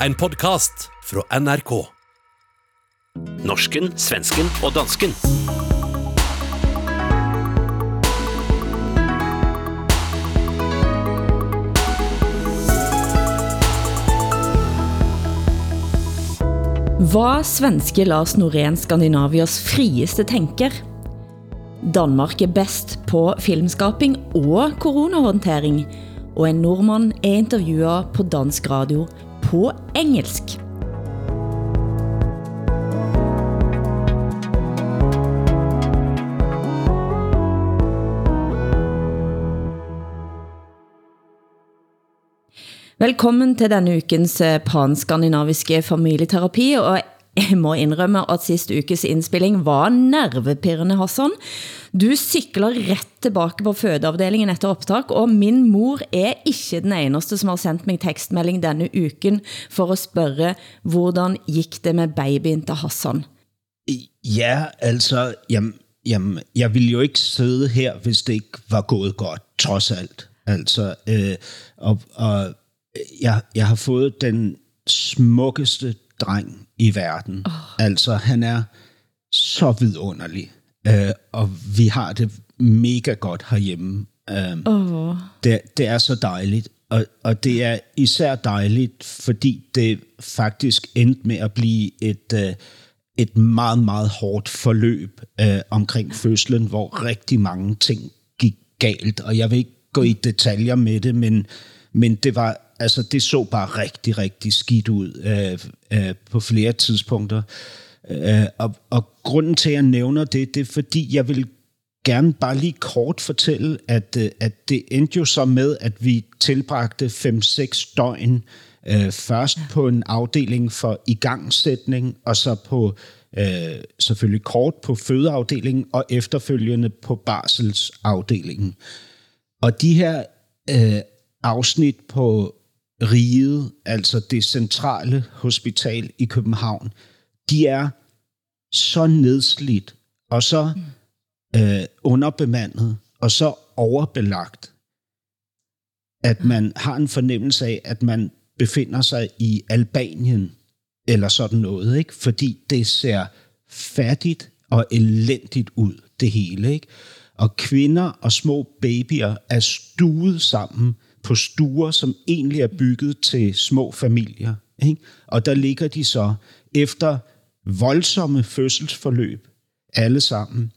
en podkast fra NRK. Norsken, svensken og dansken. Var svenske Lars Norén Skandinavias frieste tenker? Danmark er best på filmskaping og coronahåndtering, og en nordmand er intervjuet på dansk radio på engelsk. Velkommen til denne ukens eh, panskandinaviske familieterapi, og jeg må indrømme at sidste ukes indspilling var nervepirrende, Hassan. Du cykler ret tilbage på fødeafdelingen efter optag, og min mor er ikke den eneste, som har sendt mig tekstmelding denne uken for at spørge, hvordan gik det med babyen til Hassan? Ja, altså, jamen, jamen, jeg ville jo ikke sidde her, hvis det ikke var gået godt, trods alt. Altså, øh, og, og øh, jeg, jeg har fået den smukkeste dreng i verden. Oh. Altså, han er så vidunderlig, øh, og vi har det mega godt herhjemme. Øh, oh. det, det er så dejligt, og, og det er især dejligt, fordi det faktisk endte med at blive et, øh, et meget, meget hårdt forløb øh, omkring fødslen, hvor rigtig mange ting gik galt, og jeg vil ikke gå i detaljer med det, men, men det var altså det så bare rigtig, rigtig skidt ud øh, øh, på flere tidspunkter. Øh, og, og grunden til, at jeg nævner det, det er fordi, jeg vil gerne bare lige kort fortælle, at, øh, at det endte jo så med, at vi tilbragte 5-6 døgn øh, først på en afdeling for igangsætning, og så på øh, selvfølgelig kort på fødeafdelingen, og efterfølgende på barselsafdelingen. Og de her øh, afsnit på riget, altså det centrale hospital i København, de er så nedslidt og så øh, underbemandet og så overbelagt, at man har en fornemmelse af, at man befinder sig i Albanien eller sådan noget, ikke? fordi det ser fattigt og elendigt ud, det hele. Ikke? Og kvinder og små babyer er stuet sammen på stuer, som egentlig er bygget til små familier. Ikke? Og der ligger de så efter voldsomme fødselsforløb, alle sammen,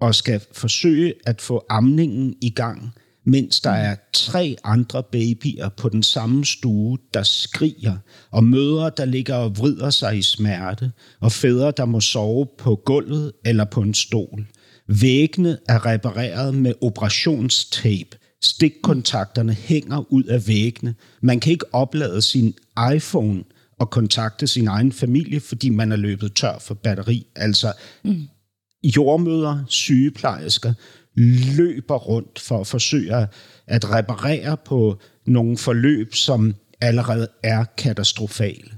og skal forsøge at få amningen i gang, mens der er tre andre babyer på den samme stue, der skriger, og mødre, der ligger og vrider sig i smerte, og fædre, der må sove på gulvet eller på en stol. Væggene er repareret med operationstape, Stikkontakterne hænger ud af væggene. Man kan ikke oplade sin iPhone og kontakte sin egen familie, fordi man er løbet tør for batteri. Altså mm. jordmøder, sygeplejersker løber rundt for at forsøge at reparere på nogle forløb, som allerede er katastrofale.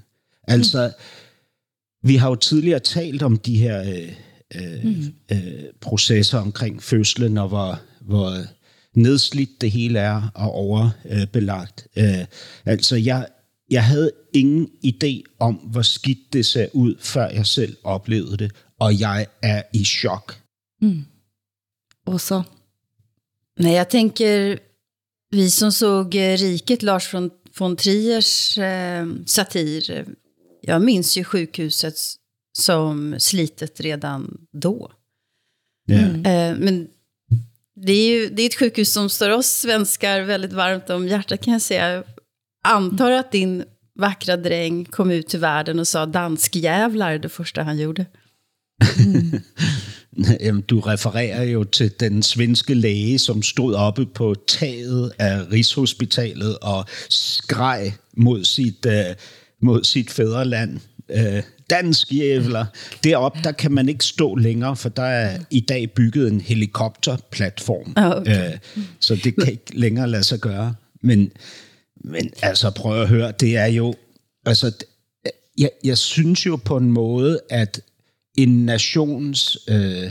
Altså, mm. vi har jo tidligere talt om de her øh, øh, mm. øh, processer omkring fødslen, og hvor, hvor nedslidt det hele er og overbelagt. Øh, altså, jeg, jeg havde ingen idé om, hvor skidt det ser ud, før jeg selv oplevede det, og jeg er i chok. Mm. Och så? Nej, jag tänker, vi som såg eh, Riket, Lars von, von Triers eh, satir, jag minns ju sjukhuset som slitet redan då. Yeah. Mm. Eh, men det är ju det är ett sjukhus som står oss svenskar väldigt varmt om hjärtat kan jag säga. Antar att din vackra dräng kom ut till världen och sa danskjävlar det första han gjorde. Mm. Jamen, du refererer jo til den svenske læge, som stod oppe på taget af Rigshospitalet og skreg mod sit, uh, mod sit fædreland. Uh, dansk jævler. Deroppe, der kan man ikke stå længere, for der er i dag bygget en helikopterplatform. Ah, okay. øh, så det kan ikke længere lade sig gøre. Men, men altså, prøv at høre, det er jo... Altså, jeg, jeg synes jo på en måde, at en nations, øh,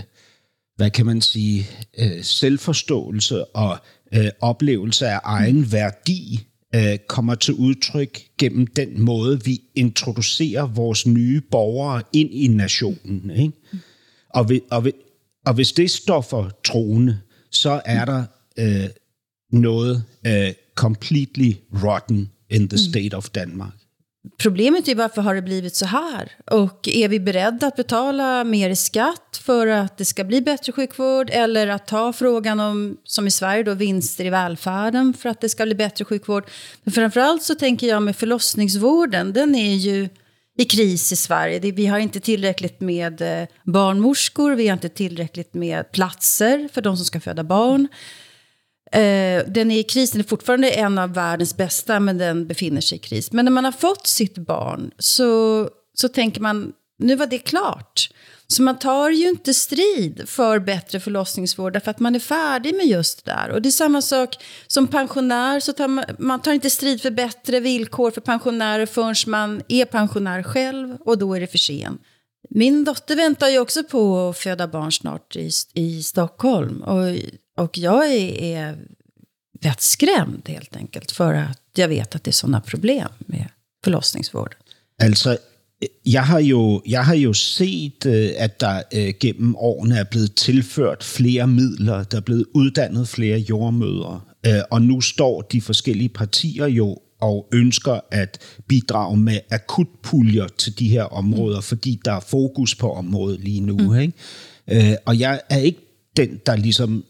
hvad kan man sige, øh, selvforståelse og øh, oplevelse af egen værdi øh, kommer til udtryk gennem den måde, vi introducerer vores nye borgere ind i nationen. Ikke? Og, vi, og, vi, og hvis det står for troende, så er der øh, noget øh, completely rotten in the state of Denmark. Problemet är varför har det blivit så här? Och är vi beredda att betala mer i skatt för att det ska bli bättre sjukvård? Eller att ta frågan om, som i Sverige, då, vinster i välfärden för att det ska bli bättre sjukvård? Men framförallt så tänker jag med förlossningsvården, den är ju i kris i Sverige. Det, vi har inte tillräckligt med eh, barnmorskor, vi har inte tillräckligt med platser för de som ska föda barn. Eh, den är i kris, den är fortfarande en av världens bästa, men den befinner sig i kris. Men när man har fått sitt barn så, så tänker man, nu var det klart. Så man tar ju inte strid för bättre förlossningsvård därför att man är färdig med just det där. Och det är samma sak som pensionär, så tar man, man tar inte strid för bättre villkor för pensionärer förrän man är pensionär själv och då är det för sent. Min dotter väntar ju också på att föda barn snart i, i Stockholm. Och, och jag är, är helt enkelt för att jag vet att det är sådana problem med förlossningsvården. Altså, jeg har jo, jeg har jo set, øh, at der øh, gennem årene er blevet tilført flere midler, der er blevet uddannet flere jordmødre, øh, og nu står de forskellige partier jo og ønsker at bidrage med akutpuljer til de her områder, mm. fordi der er fokus på området lige nu. Mm. Ikke? Og jeg er ikke den, der ligesom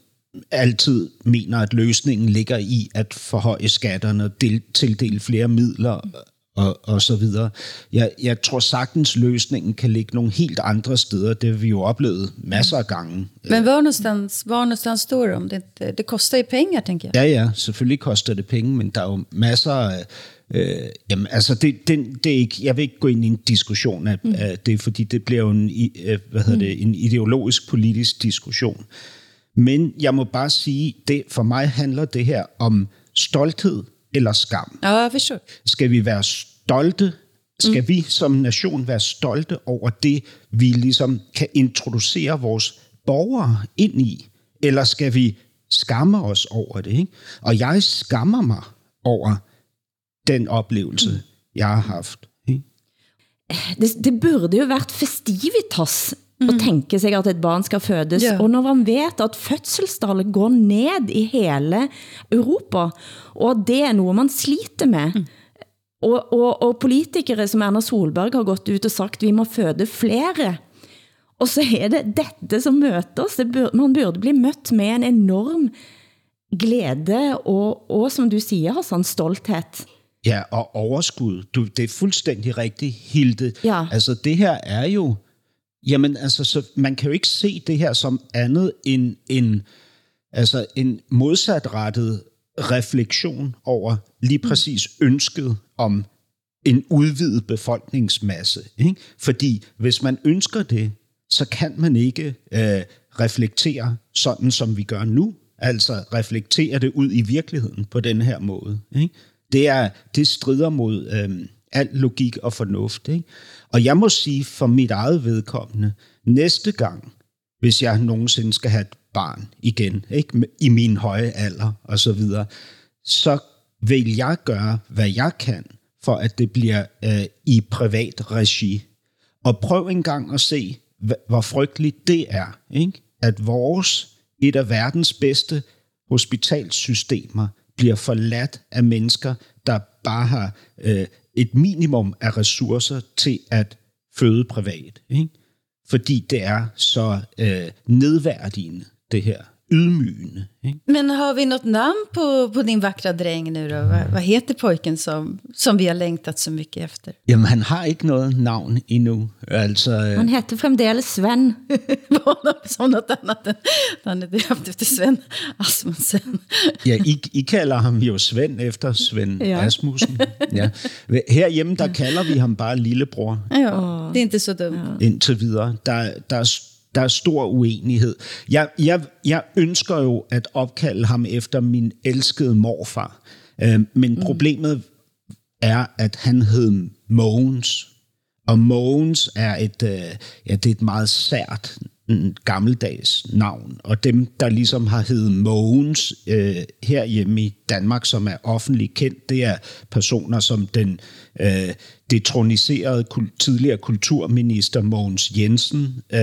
altid mener, at løsningen ligger i at forhøje skatterne og del, tildele flere midler og, og så videre. Jeg, jeg tror sagtens, løsningen kan ligge nogle helt andre steder. Det har vi jo oplevet masser af gange. Men hvor någonstans, hvor någonstans står det om? Det, det koster jo penge, tænker jeg. Ja, ja, selvfølgelig koster det penge, men der er jo masser af... Øh, jamen, altså, det, det, det er ikke, jeg vil ikke gå ind i en diskussion af, mm. af det, fordi det bliver jo en, øh, hvad hedder det, en ideologisk politisk diskussion. Men jeg må bare sige, det for mig handler det her om stolthed eller skam. Ja, forstår. Skal vi være stolte? Skal mm. vi som nation være stolte over det, vi ligesom kan introducere vores borgere ind i? Eller skal vi skamme os over det? Ikke? Og jeg skammer mig over den oplevelse, mm. jeg har haft. Ikke? Det, det burde jo været festivitas mm. at tænke sig, at et barn skal fødes. Yeah. Og når man vet, at fødselstallet går ned i hele Europa, og det er noget, man sliter med, mm. og, og, og politikere som Erna Solberg har gått ut og sagt, vi må føde flere, og så er det dette som møter os. Det burde, man burde bli mødt med en enorm glæde og, og som du siger, Hassan, stolthed. Ja, og overskud. Du, det er fuldstændig rigtigt, Hilde. Ja. Altså, det her er jo... Jamen, altså, så man kan jo ikke se det her som andet end en, altså, en modsatrettet refleksion over lige præcis ønsket om en udvidet befolkningsmasse. Ikke? Fordi hvis man ønsker det, så kan man ikke øh, reflektere sådan, som vi gør nu. Altså reflektere det ud i virkeligheden på den her måde. Ikke? Det, er, det strider mod øh, al logik og fornuft. Ikke? Og jeg må sige for mit eget vedkommende, næste gang, hvis jeg nogensinde skal have et barn igen, ikke? i min høje alder og så videre, så vil jeg gøre, hvad jeg kan, for at det bliver øh, i privat regi. Og prøv engang at se, hvor frygteligt det er, ikke? at vores, et af verdens bedste hospitalsystemer, bliver forladt af mennesker, der bare har øh, et minimum af ressourcer til at føde privat. Ikke? Fordi det er så øh, nedværdigende, det her ydmygende. Ikke? Men har vi något namn på, på din vackra dräng nu då? Vad, vad heter pojken som, som vi har längtat så mycket efter? Jamen, han har ikke noget navn endnu. Altså, øh, Han heter fremdeles Sven. som något annat än han är döpt efter Sven Asmussen. ja, I, I kalder ham jo Svend efter Svend Ja. ja. Asmussen. Ja. Herhjemme, der kalder vi ham bare lillebror Ja, det är inte så dumt. indtil videre. Der, der, er, der er stor uenighed. Jeg, jeg, jeg ønsker jo at opkalde ham efter min elskede morfar. Øh, men mm. problemet er, at han hed Mogens. Og Mogens er et, øh, ja, det er et meget sært gammeldags navn. Og dem, der ligesom har heddet Mogens øh, herhjemme i Danmark, som er offentligt kendt, det er personer som den øh, detroniserede kul- tidligere kulturminister Mogens Jensen. Øh,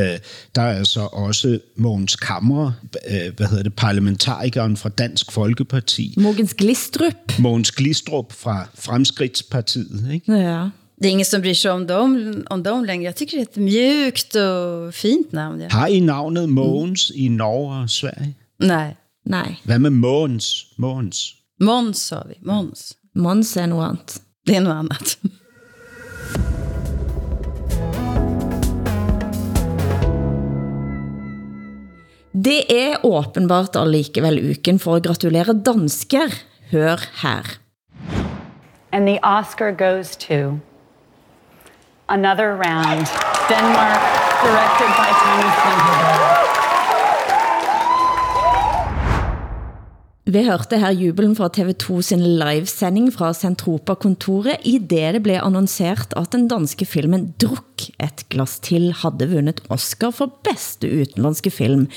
der er altså også Mogens Kammer, øh, hvad hedder det, parlamentarikeren fra Dansk Folkeparti. Mogens Glistrup. Mogens Glistrup fra Fremskridtspartiet. Ikke? Ja. Det är ingen som bryr sig om dem, om dem längre. Jag tycker det är ett mjukt och fint namn. Ja. Har I navnet Mogens i Norge og Sverige? Nej, Nej, Hvad med Mogens? Mogens. Måns sa vi. Måns. Måns er noe annet. Det är något annat. Det er åbenbart allikevel uken for at gratulere dansker. Hør her. And the Oscar goes to Another Round, Denmark, directed by Thomas Vinterberg. Vi hørte her jubelen fra TV2 sin livesending fra Centropa-kontoret i det det blev annonceret at den danske filmen Druk et glas til hadde vunnet Oscar for bedste utenlandske film.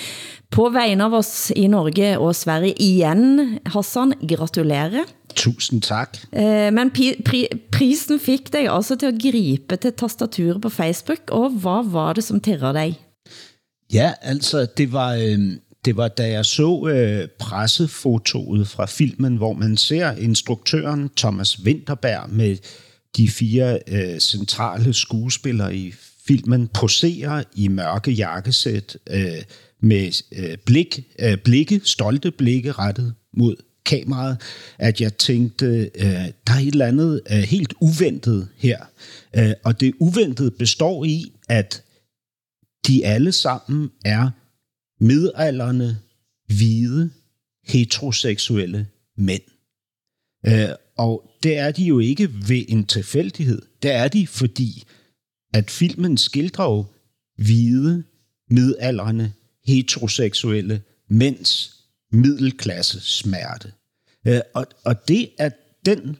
På vegne av oss i Norge og Sverige igen, Hassan, gratulerer. Tusind tak. Eh, Men pri, prisen fik dig altså til at gripe til tastaturet på Facebook, og hvad var det som tirrede dig? Ja, altså, det var, øh, det var da jeg så øh, pressefotoet fra filmen, hvor man ser instruktøren Thomas Winterberg med de fire øh, centrale skuespillere i filmen posere i mørke jakkesæt øh, med øh, blik, øh, blikke, stolte blikke rettet mod kameraet, at jeg tænkte, øh, der er et eller andet øh, helt uventet her. Øh, og det uventede består i, at de alle sammen er midalderne, hvide, heteroseksuelle mænd. Øh, og det er de jo ikke ved en tilfældighed. Det er de, fordi at filmen skildrer jo hvide, midalderne, heteroseksuelle mænds middelklasse smerte. Øh, og, og det, at den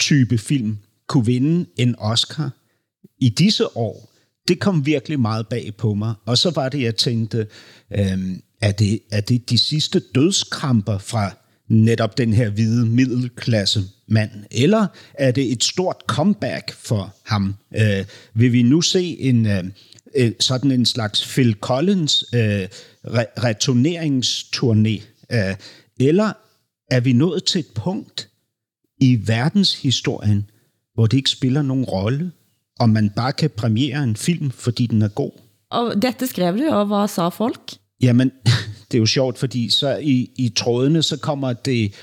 type film kunne vinde en Oscar i disse år, det kom virkelig meget bag på mig. Og så var det, jeg tænkte, øhm, er, det, er det de sidste dødskramper fra netop den her hvide middelklasse mand? Eller er det et stort comeback for ham? Øh, vil vi nu se en øh, øh, sådan en slags Phil Collins øh, re- returneringsturné? Øh, eller er vi nået til et punkt i verdenshistorien, hvor det ikke spiller nogen rolle, om man bare kan premiere en film, fordi den er god? Og dette skrev du, og hvad sa folk? Jamen, det er jo sjovt, fordi så i, i trådene, så kommer det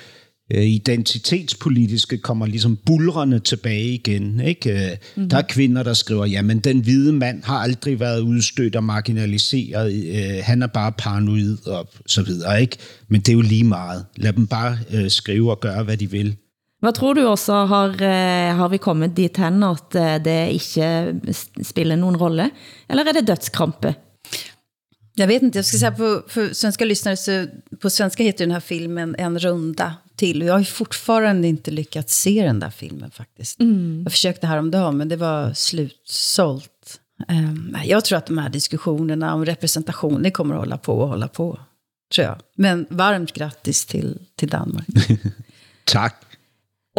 øh, identitetspolitiske kommer ligesom bulrende tilbage igen. Ikke? Mm-hmm. Der er kvinder, der skriver, jamen den hvide mand har aldrig været udstødt og marginaliseret, øh, han er bare paranoid og så videre. Ikke? Men det er jo lige meget. Lad dem bare øh, skrive og gøre, hvad de vil. Hvad tror du også, har, eh, har vi kommet dit hen, at eh, det ikke spiller nogen rolle? Eller er det dødskrampe? Jag vet inte, jag ska säga på för svenska lyssnare så på svenska heter den här filmen En runda till. Och jag har ju fortfarande inte lyckats se den där filmen faktiskt. Jag försökte häromdagen men det var slutsålt. Um, jag tror att de här diskussionerna om representation, det kommer att hålla på och hålla på. Tror jag. Men varmt grattis till, till Danmark. Tak.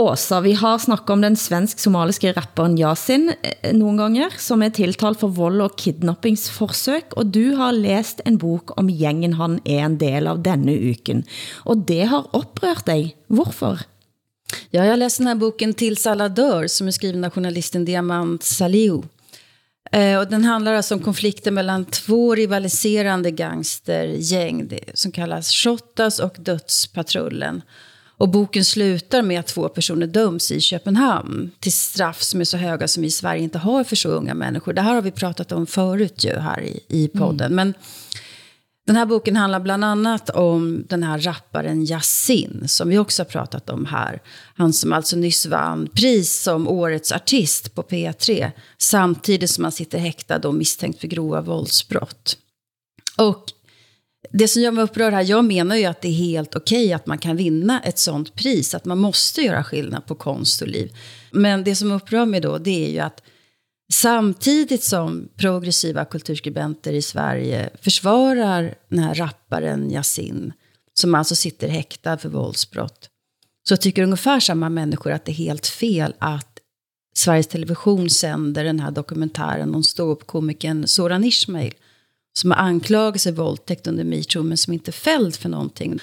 Åsa, vi har snakket om den svensk-somaliske rapperen Yasin eh, nogle gange, som er tiltalt for vold og kidnappingsforsøg, og du har læst en bok om gængen han er en del av denne uken. Og det har oprørt dig. Hvorfor? Ja, jag läste den här boken Tills alla dör som är skriven av journalisten Diamant Salihu. Eh, och den handlar alltså om konflikten mellan två rivaliserande gangstergäng som kallas Shottaz och Dödspatrullen. Och boken slutar med att två personer döms i Köpenhamn till straff som är så höga som vi i Sverige inte har för så unga människor. Det här har vi pratat om förut ju här i, i podden. Men den här boken handlar bland annat om den här rapparen Yasin, som vi också har pratat om här. Han som alltså nyss vann pris som årets artist på P3, samtidigt som han sitter häktad och misstänkt för grova våldsbrott. Och det som gör mig upprörd här, jag menar ju att det är helt okej att man kan vinna ett sånt pris, att man måste göra skillnad på konst och liv. Men det som upprör mig då, det är ju att Samtidigt som progressiva kulturskribenter i Sverige försvarar den här rapparen Yasin, som alltså sitter häktad för våldsbrott, så tycker ungefär samma människor att det är helt fel att Sveriges Television sänder den här dokumentären om ståuppkomikern Soran Ismail, som har anklagats för våldtäkt under metoo, men som inte fälld för någonting.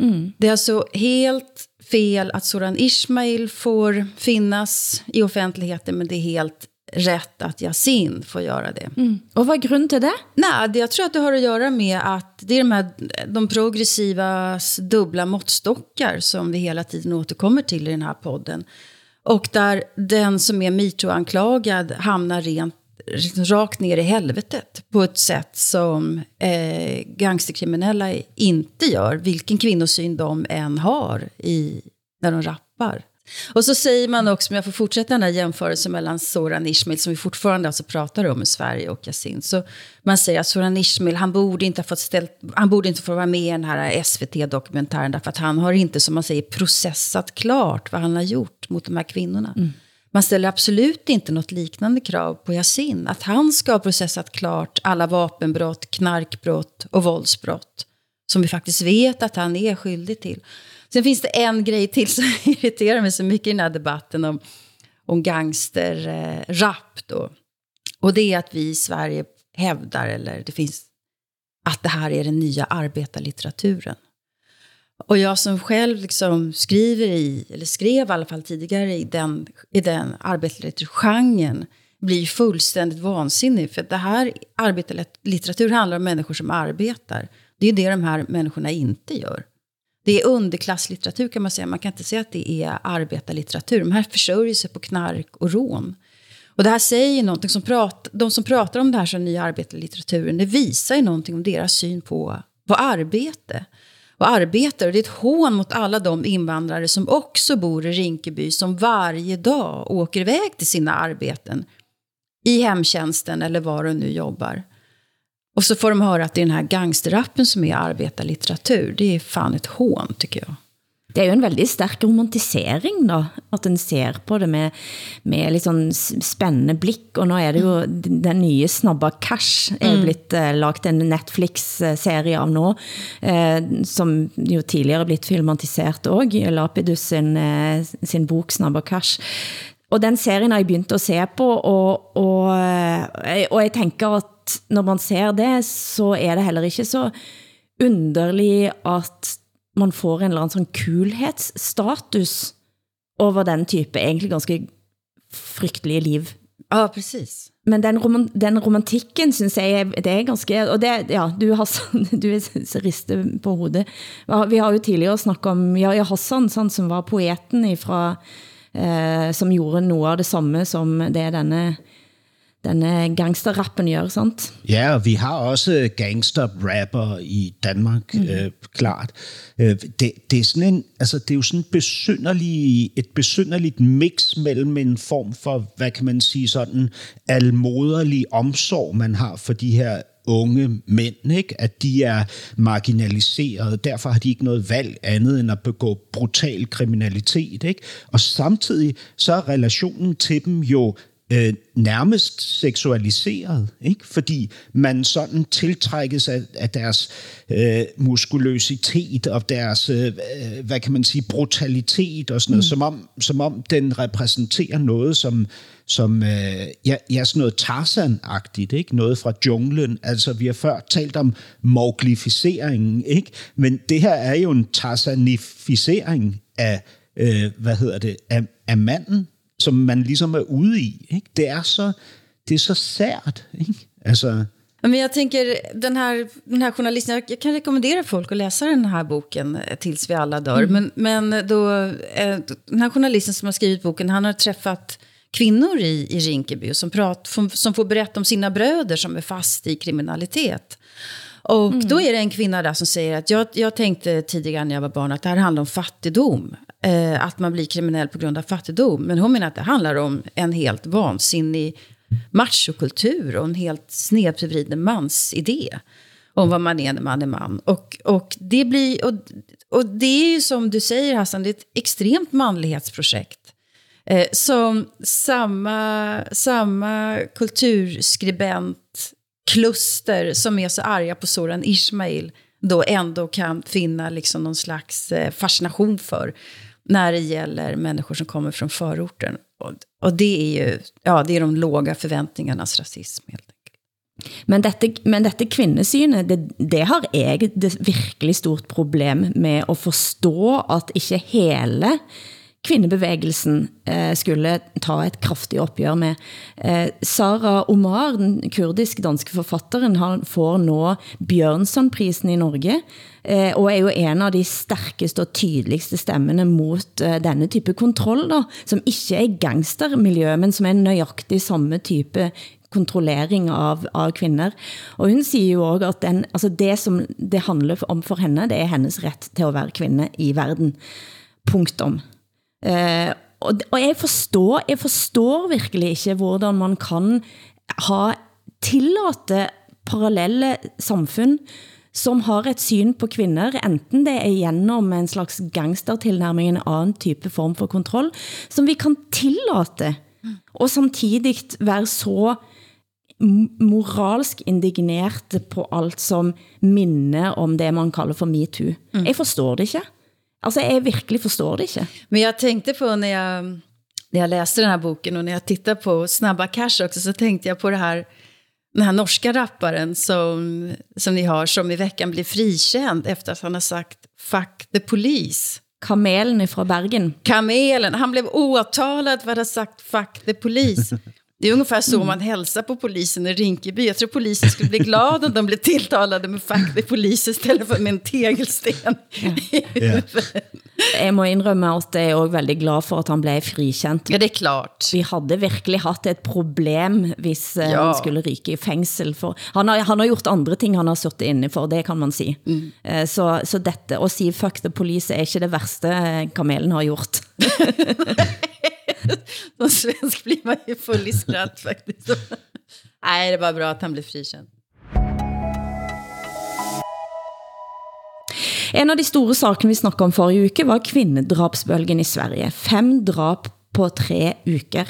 Mm. Det är alltså helt fel att Soran Ismail får finnas i offentligheten, men det är helt rätt att Yasin får göra det. Mm. Och vad är grunden till det? Nej, jag tror att det har att göra med att det är de här de progressivas dubbla måttstockar som vi hela tiden återkommer till i den här podden. Och där den som är metoo-anklagad hamnar rent rakt ner i helvetet på ett sätt som eh, gangsterkriminella inte gör, vilken kvinnosyn de än har i, när de rappar. Och så säger man också, om jag får fortsätta den här jämförelsen mellan Soran Ismail, som vi fortfarande alltså pratar om i Sverige, och Yasin. Så man säger att Soran Ismail, han borde inte ha fått ställt, han borde inte få vara med i den här SVT-dokumentären, därför att han har inte, som man säger, processat klart vad han har gjort mot de här kvinnorna. Mm. Man ställer absolut inte något liknande krav på Yasin, att han ska ha processat klart alla vapenbrott, knarkbrott och våldsbrott, som vi faktiskt vet att han är skyldig till. Sen finns det en grej till som irriterar mig så mycket i den här debatten om, om gangsterrap. Eh, och det är att vi i Sverige hävdar, eller det finns, att det här är den nya arbetarlitteraturen. Och jag som själv liksom skriver i, eller skrev i alla fall tidigare i den, i den arbetarlitteraturgenren, blir fullständigt vansinnig. För det här arbetarlitteratur handlar om människor som arbetar. Det är det de här människorna inte gör. Det är underklasslitteratur kan man säga. Man kan inte säga att det är arbetarlitteratur. De här försörjer sig på knark och rån. Och det här säger någonting som pratar, de som pratar om det här som nya arbetarlitteraturen, det visar ju någonting om deras syn på, på arbete. Och arbetare, och det är ett hån mot alla de invandrare som också bor i Rinkeby, som varje dag åker iväg till sina arbeten. I hemtjänsten eller var de nu jobbar. Och så får de höra att det är den här gangsterrappen som är arbetarlitteratur. Det är fan ett hån, tycker jag. Det är ju en väldigt stark romantisering då, att den ser på det med, med liksom spännande blick. Och nu är det ju den nya snabba Cash är mm. blivit eh, lagt en Netflix-serie av nu, eh, som ju tidigare blivit filmatiserat också, Lapidus sin, eh, sin bok Snabba Cash. Og den serien har jeg begynt at se på, og, og, og jeg tænker at når man ser det, så er det heller ikke så underligt at man får en eller anden sådan kulhetsstatus over den type egentlig ganske frygtelige liv. Ja, precis. Men den, rom den romantikken, synes jeg, det er ganske... Og det, ja, du, Hassan, du rister på hovedet. Vi har jo tidligere snakket om Jaja Hassan, sådan, som var poeten fra eh, som gjorde noget af det samme som det denne denne gangsterrappen gør, sant? Ja, og vi har også gangsterrapper i Danmark, mm. øh, klart. Øh, det, det, er sådan en, altså, det er jo sådan besynderlig, et besynderligt mix mellem en form for, hvad kan man sige, sådan almoderlig omsorg, man har for de her unge mænd, ikke? at de er marginaliseret, derfor har de ikke noget valg andet end at begå brutal kriminalitet. Ikke? Og samtidig så er relationen til dem jo øh, nærmest seksualiseret, ikke? fordi man sådan tiltrækkes af, af deres øh, muskuløsitet og deres, øh, hvad kan man sige, brutalitet og sådan noget, mm. som, om, som om den repræsenterer noget, som, som øh, ja, ja, sådan noget Tarzan-agtigt, ikke? noget fra junglen. Altså, vi har før talt om moglificeringen, ikke? men det her er jo en tarzanificering af, øh, hvad hedder det, af, af manden, som man ligesom er ude i. Ikke? Det er så det är så sært. Ikke? Altså, men jag tänker, den här, den här journalisten, jag kan rekommendera folk att läsa den här boken eh, tills vi alla dör. Mm. Men, men då, eh, den här journalisten som har skrivit boken, han har träffat kvinnor i, i Rinkeby som, prat, som får berätta om sina bröder som är fast i kriminalitet. Och mm. då är det en kvinna där som säger att jag, jag tänkte tidigare när jag var barn att det här handlar om fattigdom. Eh, att man blir kriminell på grund av fattigdom. Men hon menar att det handlar om en helt vansinnig machokultur och en helt snedvriden mansidé om vad man är när man är man. Och, och, det, blir, och, och det är ju som du säger Hassan, det är ett extremt manlighetsprojekt. Eh, som samma, samma kulturskribent-kluster som är så arga på Soran Ismail då ändå kan finna liksom någon slags eh, fascination för när det gäller människor som kommer från förorten. Och, och det är ju ja, det är de låga förväntningarnas rasism helt enkelt. Men dette, men dette kvinnesynet, det, det har jeg et virkelig stort problem med at forstå, at ikke hele kvindebevægelsen eh, skulle ta et kraftigt opgør med. Eh, Sara Omar, den kurdisk-danske forfatteren, han får nå Bjørnsonprisen i Norge, eh, og er jo en av de stærkeste og tydeligste stemmene mot eh, denne type kontroll, da, som ikke er gangstermiljø, men som er nøjagtig samme type kontrollering av, av kvinder. Og hun siger jo også, at den, altså det som det handler om for henne, det er hennes ret til at være kvinde i verden. Punktum. Eh, og, og jeg forstår, jeg forstår virkelig ikke, hvordan man kan ha tillate parallelle samfund, som har et syn på kvinder, enten det er gennem en slags gangstertilnærming, en anden type form for kontroll, som vi kan tillate, og samtidig være så moralsk indignerte på alt som minner om det man kalder for MeToo. Mm. Jeg forstår det ikke. Altså, jeg virkelig forstår det ikke. Men jeg tänkte på när jag, när jag läste den här boken och när jag tittar på Snabba Cash också så tänkte jag på det här den här norska rapparen som, som ni har som i veckan blir frikänd efter att han har sagt fuck the police. Kamelen från Bergen. Kamelen. Han blev åtalad för att ha sagt fuck the police. Det är ungefär så mm. man hälsar på polisen i Rinkeby. Jag tror polisen skulle bli glad om de blev tilltalade med faktisk polis istället för med en tegelsten. Ja. Jeg må indrømme at jeg er også veldig glad for at han blev frikendt. Ja, det er klart. Vi havde virkelig haft et problem, hvis eh, ja. han skulle ryke i fængsel. For, han, har, han har gjort andre ting, han har suttet inne for, det kan man sige. Mm. Eh, så, så dette, at sige fuck the police, er ikke det værste eh, kamelen har gjort. Som svensk blir man ju full i skratt faktiskt. Nej, det var bra att han blev frikänd. En av de store sakene vi snakkede om forrige uke var kvinnedrapsbølgen i Sverige. Fem drap på tre uker.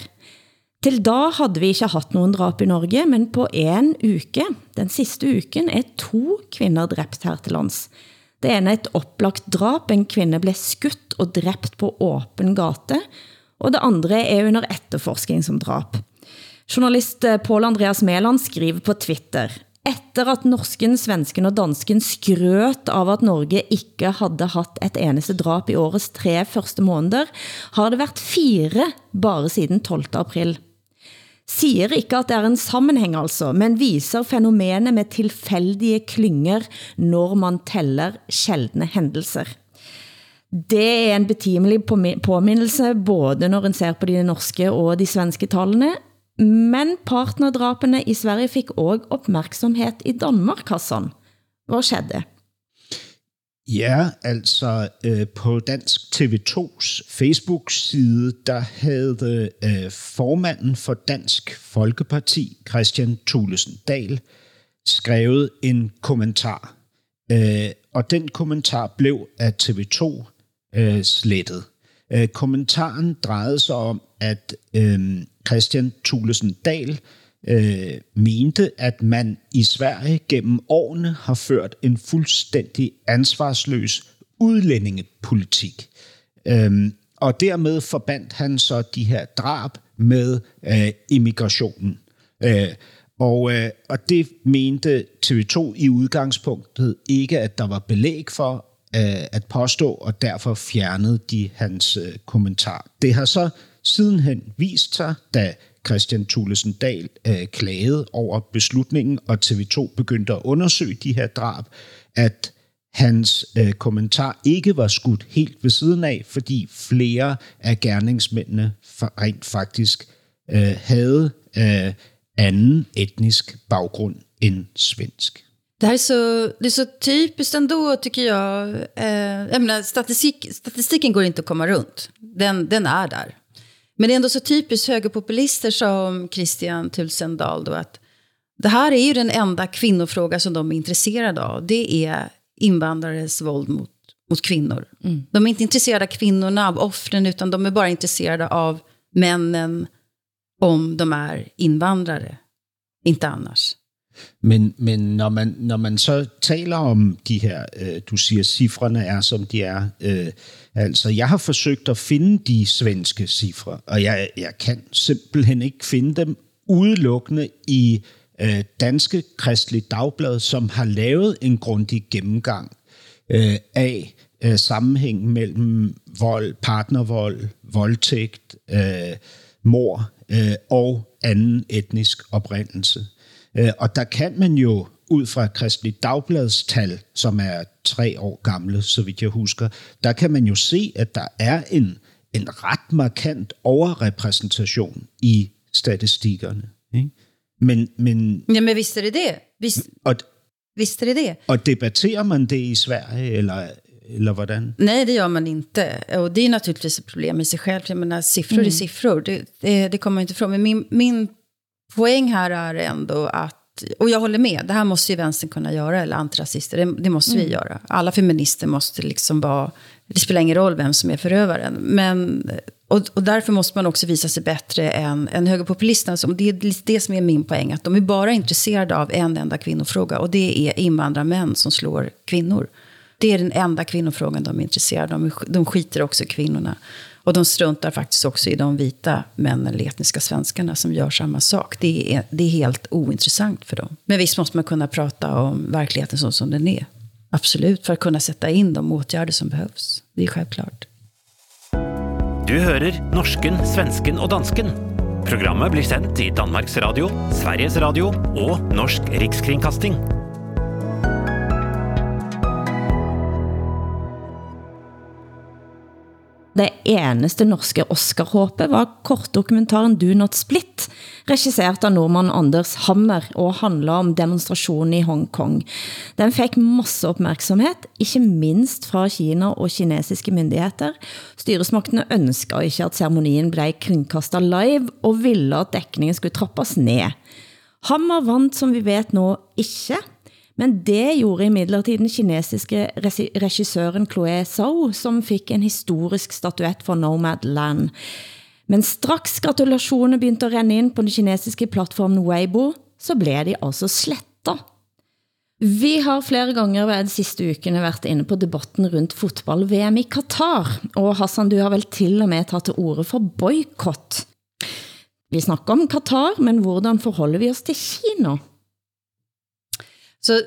Til da havde vi ikke haft nogen drap i Norge, men på en uke, den sidste uken, er to kvinder dræbt her til lands. Det ene er et oplagt drap. En kvinde blev skudt og dræbt på åben gate, og det andre er under efterforskning som drap. Journalist Paul Andreas Meland skriver på Twitter, Efter at norsken, svensken og dansken skrøt av at Norge ikke havde haft et eneste drap i årets tre første måneder, har det været fire bare siden 12. april. Siger ikke at det er en sammenhæng altså, men viser fænomenet med tilfældige klynger, når man tæller sjeldne hændelser. Det er en betimelig påmindelse, både når en ser på de norske og de svenske tallene, men partnerdrapene i Sverige fik også opmærksomhed i Danmark, Hassan. Hvad skedde? Ja, altså øh, på Dansk TV2's Facebook-side, der havde øh, formanden for Dansk Folkeparti, Christian Thulesen Dahl, skrevet en kommentar. Øh, og den kommentar blev af TV2 øh, slettet. Øh, kommentaren drejede sig om, at øh, Christian Thulesen Dahl øh, Øh, mente, at man i Sverige gennem årene har ført en fuldstændig ansvarsløs udlændingepolitik. Øhm, og dermed forbandt han så de her drab med øh, immigrationen. Øh, og, øh, og det mente TV2 i udgangspunktet ikke, at der var belæg for, øh, at påstå, og derfor fjernede de hans øh, kommentar. Det har så sidenhen vist sig, da Christian Thulesen Dahl øh, klagede over beslutningen, og TV2 begyndte at undersøge de her drab, at hans øh, kommentar ikke var skudt helt ved siden af, fordi flere af gerningsmændene rent faktisk øh, havde øh, anden etnisk baggrund end svensk. Det här är så, det är så typiskt ändå, tycker jag. Eh, jag menar, statistik, statistiken går inte att komma runt. Den, den är där. Men det är ändå så typiskt högerpopulister som Christian Tulsendal då att det här är ju den enda kvinnofråga som de är intresserade av. Det är invandrares våld mot, mot kvinnor. Mm. De är inte intresserade av kvinnorna, av offren, utan de är bara intresserade av männen om de är invandrare, inte annars. Men, men når, man, når man så taler om de her, øh, du siger, cifrene er, som de er, øh, altså jeg har forsøgt at finde de svenske cifre, og jeg, jeg kan simpelthen ikke finde dem udelukkende i øh, Danske Kristelige Dagblad, som har lavet en grundig gennemgang øh, af øh, sammenhængen mellem vold, partnervold, voldtægt, øh, mor øh, og anden etnisk oprindelse. Øh, og der kan man jo ud fra Kristelig Dagblads tal, som er tre år gamle, så vidt jeg husker, der kan man jo se, at der er en, en ret markant overrepræsentation i statistikkerne. Ikke? Men, men, Ja, men visst är det det. Visst, og, visst är det det. og debatterer man det i Sverige, eller, eller hvordan? Nej, det gör man inte. Och det är naturligtvis ett problem i sig själv. Jag menar, siffror är siffror, det, det, det kommer man inte ifrån. Men min, min poäng här är ändå att, och jag håller med, det här måste ju vänstern kunna göra, eller antirasister, det, det måste vi göra. Alla feminister måste liksom vara, det spelar ingen roll vem som är förövaren. Men, och, och därför måste man också visa sig bättre än, än högerpopulisterna. Som, det är det som är min poäng, att de är bara intresserade av en enda kvinnofråga. Och det är invandrarmän som slår kvinnor. Det är den enda kvinnofrågan de är intresserade av. De, de skiter också i kvinnorna. Och de struntar faktiskt också i de vita männen, eller etniska svenskarna, som gör samma sak. Det är, det är helt ointressant för dem. Men visst måste man kunna prata om verkligheten så som den är. Absolut, för att kunna sätta in de åtgärder som behövs. Det är självklart. Du hører norsken, svensken og dansken. Programmet blir sendt i Danmarks Radio, Sveriges Radio og Norsk Rikskringkasting. Det eneste norske Oscar-håpet var kortdokumentaren Do Not Split, regisseret av nordmann Anders Hammer og handler om demonstrationen i Hongkong. Den fik masse opmærksomhed, ikke minst fra Kina og kinesiske myndigheter. Styresmaktene ønskede ikke at ceremonien blev kringkastet live og ville at dækningen skulle trappes ned. Hammer vant, som vi vet nå, ikke, men det gjorde imidlertid den kinesiske regissøren Chloe Zhou, som fik en historisk statuett for Nomadland. Men straks gratulationer begyndte at renne ind på den kinesiske platformen Weibo, så blev de altså slettet. Vi har flere gange ved de sidste ukene været inde på debatten rundt fotball-VM i Katar, og Hassan, du har vel til og med taget til ordet for boykott. Vi snakker om Katar, men hvordan forholder vi oss til Kina? Så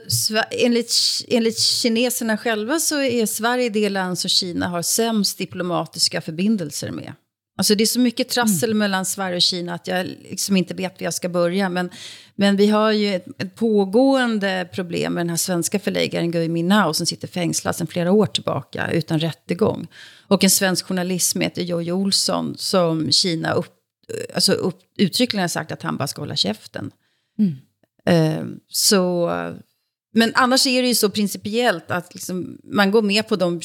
enligt, enligt kineserna själva så är Sverige det land som Kina har sämst diplomatiska förbindelser med. Alltså det är så mycket trassel mellan Sverige och Kina att jag liksom inte vet var jag ska börja. Men, men vi har ju ett, ett pågående problem med den här svenska förläggaren Gui Minhao som sitter fängslad sedan flera år tillbaka utan rättegång. Och en svensk journalist som heter Jojje Olsson som Kina upp, alltså upp, uttryckligen har sagt att han bara ska hålla käften. Eh, så, men annars är det ju så principiellt att liksom, man går med på de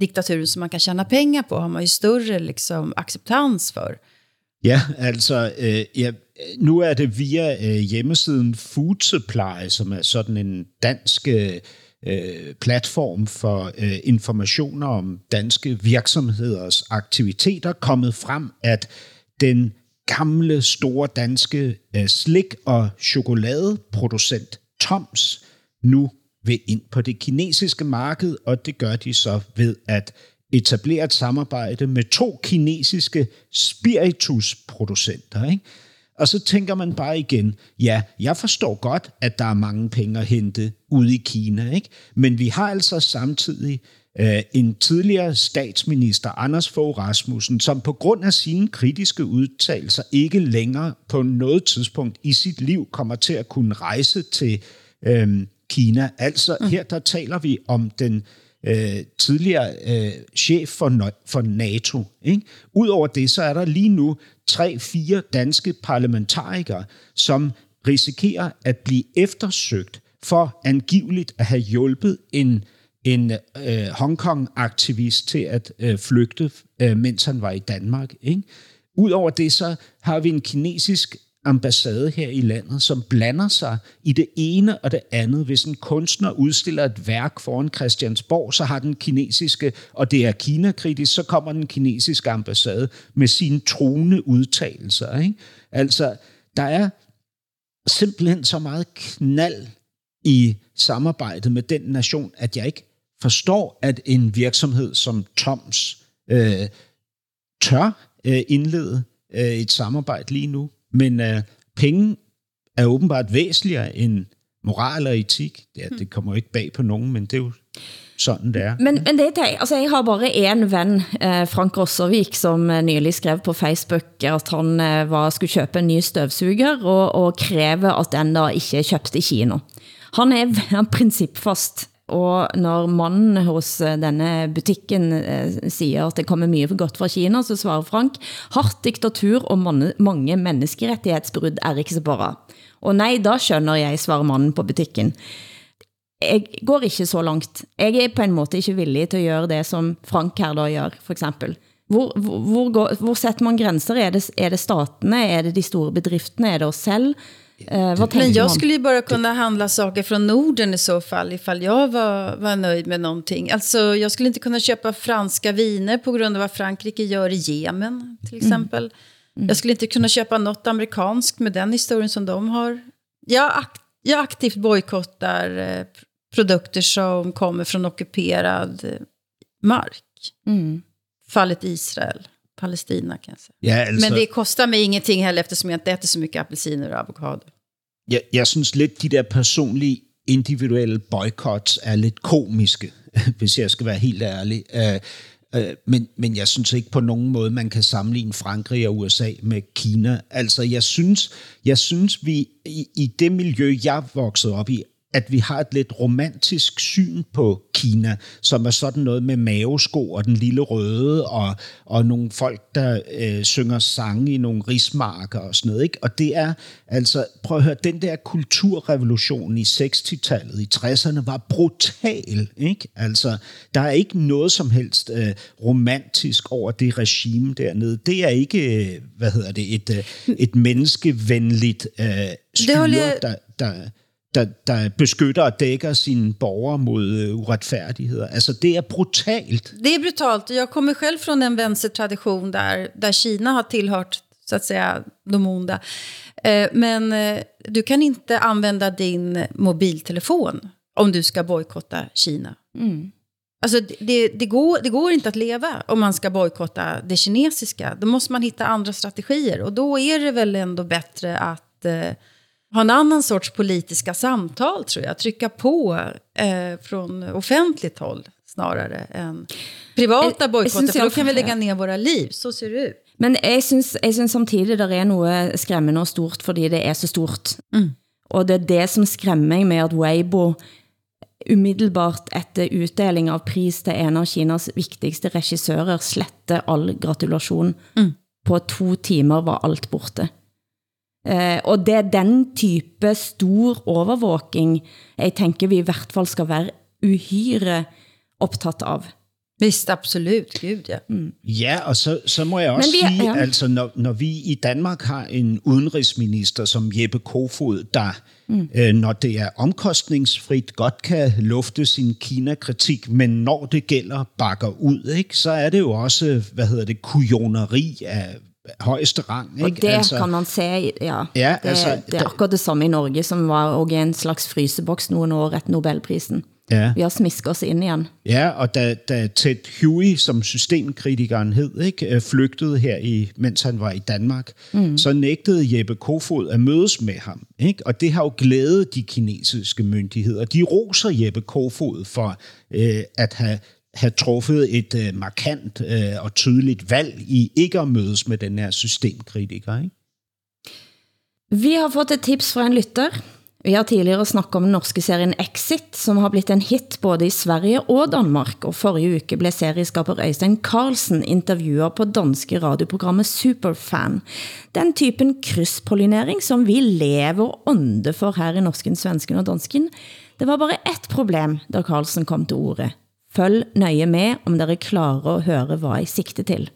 diktaturer som man kan tjäna pengar på, har man ju större liksom, acceptans för. Ja, altså, øh, ja, nu er det via øh, hjemmesiden Food Supply, som er sådan en dansk øh, platform for øh, informationer om danske virksomheders aktiviteter, kommet frem, at den gamle, store danske øh, slik- og chokoladeproducent Toms nu vil ind på det kinesiske marked, og det gør de så ved at etablere et samarbejde med to kinesiske spiritusproducenter. Ikke? Og så tænker man bare igen, ja, jeg forstår godt, at der er mange penge at hente ude i Kina, ikke? men vi har altså samtidig øh, en tidligere statsminister, Anders Fogh Rasmussen, som på grund af sine kritiske udtalelser ikke længere på noget tidspunkt i sit liv kommer til at kunne rejse til øh, Kina. Altså mm. her der taler vi om den øh, tidligere øh, chef for, for NATO. Ikke? Udover det, så er der lige nu tre-fire danske parlamentarikere, som risikerer at blive eftersøgt for angiveligt at have hjulpet en, en øh, Hongkong-aktivist til at øh, flygte, øh, mens han var i Danmark. Ikke? Udover det, så har vi en kinesisk ambassade her i landet, som blander sig i det ene og det andet. Hvis en kunstner udstiller et værk foran Christiansborg, så har den kinesiske, og det er Kina-kritisk, så kommer den kinesiske ambassade med sine truende udtalelser. Ikke? Altså, der er simpelthen så meget knald i samarbejdet med den nation, at jeg ikke forstår, at en virksomhed som Toms øh, tør øh, indlede øh, et samarbejde lige nu. Men øh, penge er åbenbart væsentligere end moral og etik. Ja, det kommer ikke bag på nogen, men det er jo sådan det er. Men, men det, det, altså jeg har bare en ven, eh, Frank Rosservik, som eh, nylig skrev på Facebook, at han eh, var, skulle købe en ny støvsuger, og, og kræve at den da ikke er købt i Kina. Han er, er principfast, og når mannen hos eh, denne butikken eh, siger, at det kommer mye for godt fra Kina, så svarer Frank, hardt diktatur og mange, menneskerettighedsbrud er ikke så bra. Og nej, da skjønner jeg, svarer mannen på butikken. Jeg går ikke så langt. Jeg er på en måte ikke villig til at gøre det, som Frank her da gør, for eksempel. Hvor, hvor, hvor, går, hvor sætter man grænser? Er det, er det statene? Er det de store bedriftene? Er det os selv? Eh, vad Men jag man? skulle ju bara kunna handla saker från Norden i så fall, ifall jag var, var nöjd med någonting. Alltså, jag skulle inte kunna köpa franska viner på grund av vad Frankrike gör i Jemen, till exempel. Jag skulle inte kunna köpa något amerikanskt med den historien som de har. Jag, ak jag aktivt bojkottar eh, pr- produkter som kommer från ockuperad eh, mark. Fallet Israel, Palestina kan jag säga. Ja, altså, Men det kostar mig ingenting heller eftersom jag inte äter så mycket apelsiner och avokado. jeg, jeg synes lidt, de der personlige individuelle boycotts er lidt komiske, hvis jeg skal være helt ærlig. Øh, øh, men, men jeg synes ikke på nogen måde, man kan sammenligne Frankrig og USA med Kina. Altså, jeg synes, jeg synes vi i, i det miljø, jeg voksede op i, at vi har et lidt romantisk syn på Kina, som er sådan noget med mavesko og den lille røde, og, og nogle folk, der øh, synger sange i nogle rismarker og sådan noget. Ikke? Og det er, altså, prøv at høre, den der kulturrevolution i 60-tallet, i 60'erne, var brutal. Ikke? Altså, der er ikke noget som helst øh, romantisk over det regime dernede. Det er ikke, øh, hvad hedder det, et, øh, et menneskevenligt øh, styre, holder jeg- der, der, der, der beskytter og dækker sine borgere mod øh, uretfærdigheder. Altså, det er brutalt. Det är brutalt. Jag kommer själv från en vänstertradition där, där Kina har tillhört så att säga de onda. Eh, Men eh, du kan inte använda din mobiltelefon om du ska bojkotta Kina. Alltså det, det, det, går, det går inte att leva om man ska bojkotta det kinesiska. Då måste man hitta andra strategier. Och då är det väl ändå bättre att eh, ha en annan sorts politiska samtal, tror jag. Trycka på eh, från offentligt håll snarare än privata Jag- jag bojkotter. då kan vi lägga ner våra liv. Så ser det ut. Men jeg synes, jeg synes samtidig, der er noget skræmmende og stort, fordi det er så stort. Mm. Og det er det, som skræmmer mig med, at Weibo umiddelbart efter uddeling av pris til en av Kinas vigtigste regissører slette all gratulation. Mm. På to timer var alt borte. Eh, og det er den type stor overvåking, jeg tænker vi i hvert fall skal være uhyre optaget av. Visst, absolut. Gud, ja. Ja, og så, så må jeg også Men vi sige, ja. altså når, når vi i Danmark har en udenrigsminister som Jeppe Kofod, der mm. øh, når det er omkostningsfrit, godt kan lufte sin Kina-kritik, men når det gælder bakker ud, ikke, så er det jo også, hvad hedder det, kujoneri af højeste rang. Ikke? Og det altså, kan man se, ja, Ja, det, altså, det er akkurat det samme i Norge, som var også en slags fryseboks nogle år efter Nobelprisen. Ja. Vi har smisket os ind igen. Ja, og da, da Ted Huey, som systemkritikeren hed, ikke, øh, flygtede her, i, mens han var i Danmark, mm. så nægtede Jeppe Kofod at mødes med ham. Ikke? Og det har jo glædet de kinesiske myndigheder. De roser Jeppe Kofod for øh, at have, have truffet et øh, markant øh, og tydeligt valg i ikke at mødes med den her systemkritiker. Ikke? Vi har fået et tips fra en lytter. Vi har tidligere snakket om den norske serien Exit, som har blitt en hit både i Sverige og Danmark, og forrige uke blev serieskaper Øystein Carlsen intervjuet på danske radioprogrammet Superfan. Den typen krysspollinering som vi lever og ånde for her i norsken, svensken og dansken. Det var bare et problem, da Carlsen kom til ordet. Følg nøje med, om dere klarer at høre, hvad jeg sigter til.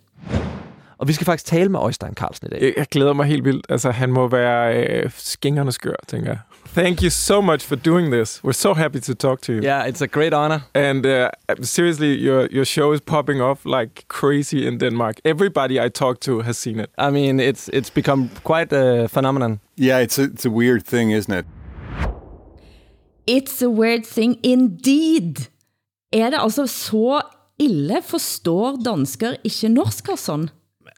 Og vi skal faktisk tale med Øystein Carlsen i dag. Jeg, jeg glæder mig helt vildt. Altså, han må være øh, skængerne skør, tænker jeg. Thank you so much for doing this. We're so happy to talk to you. Yeah, it's a great honor. And uh, seriously, your your show is popping off like crazy in Denmark. Everybody I talk to has seen it. I mean, it's it's become quite a phenomenon. Yeah, it's a, it's a weird thing, isn't it? It's a weird thing indeed. Er det altså så ille? Forstår dansker ikke norsk, Hassan?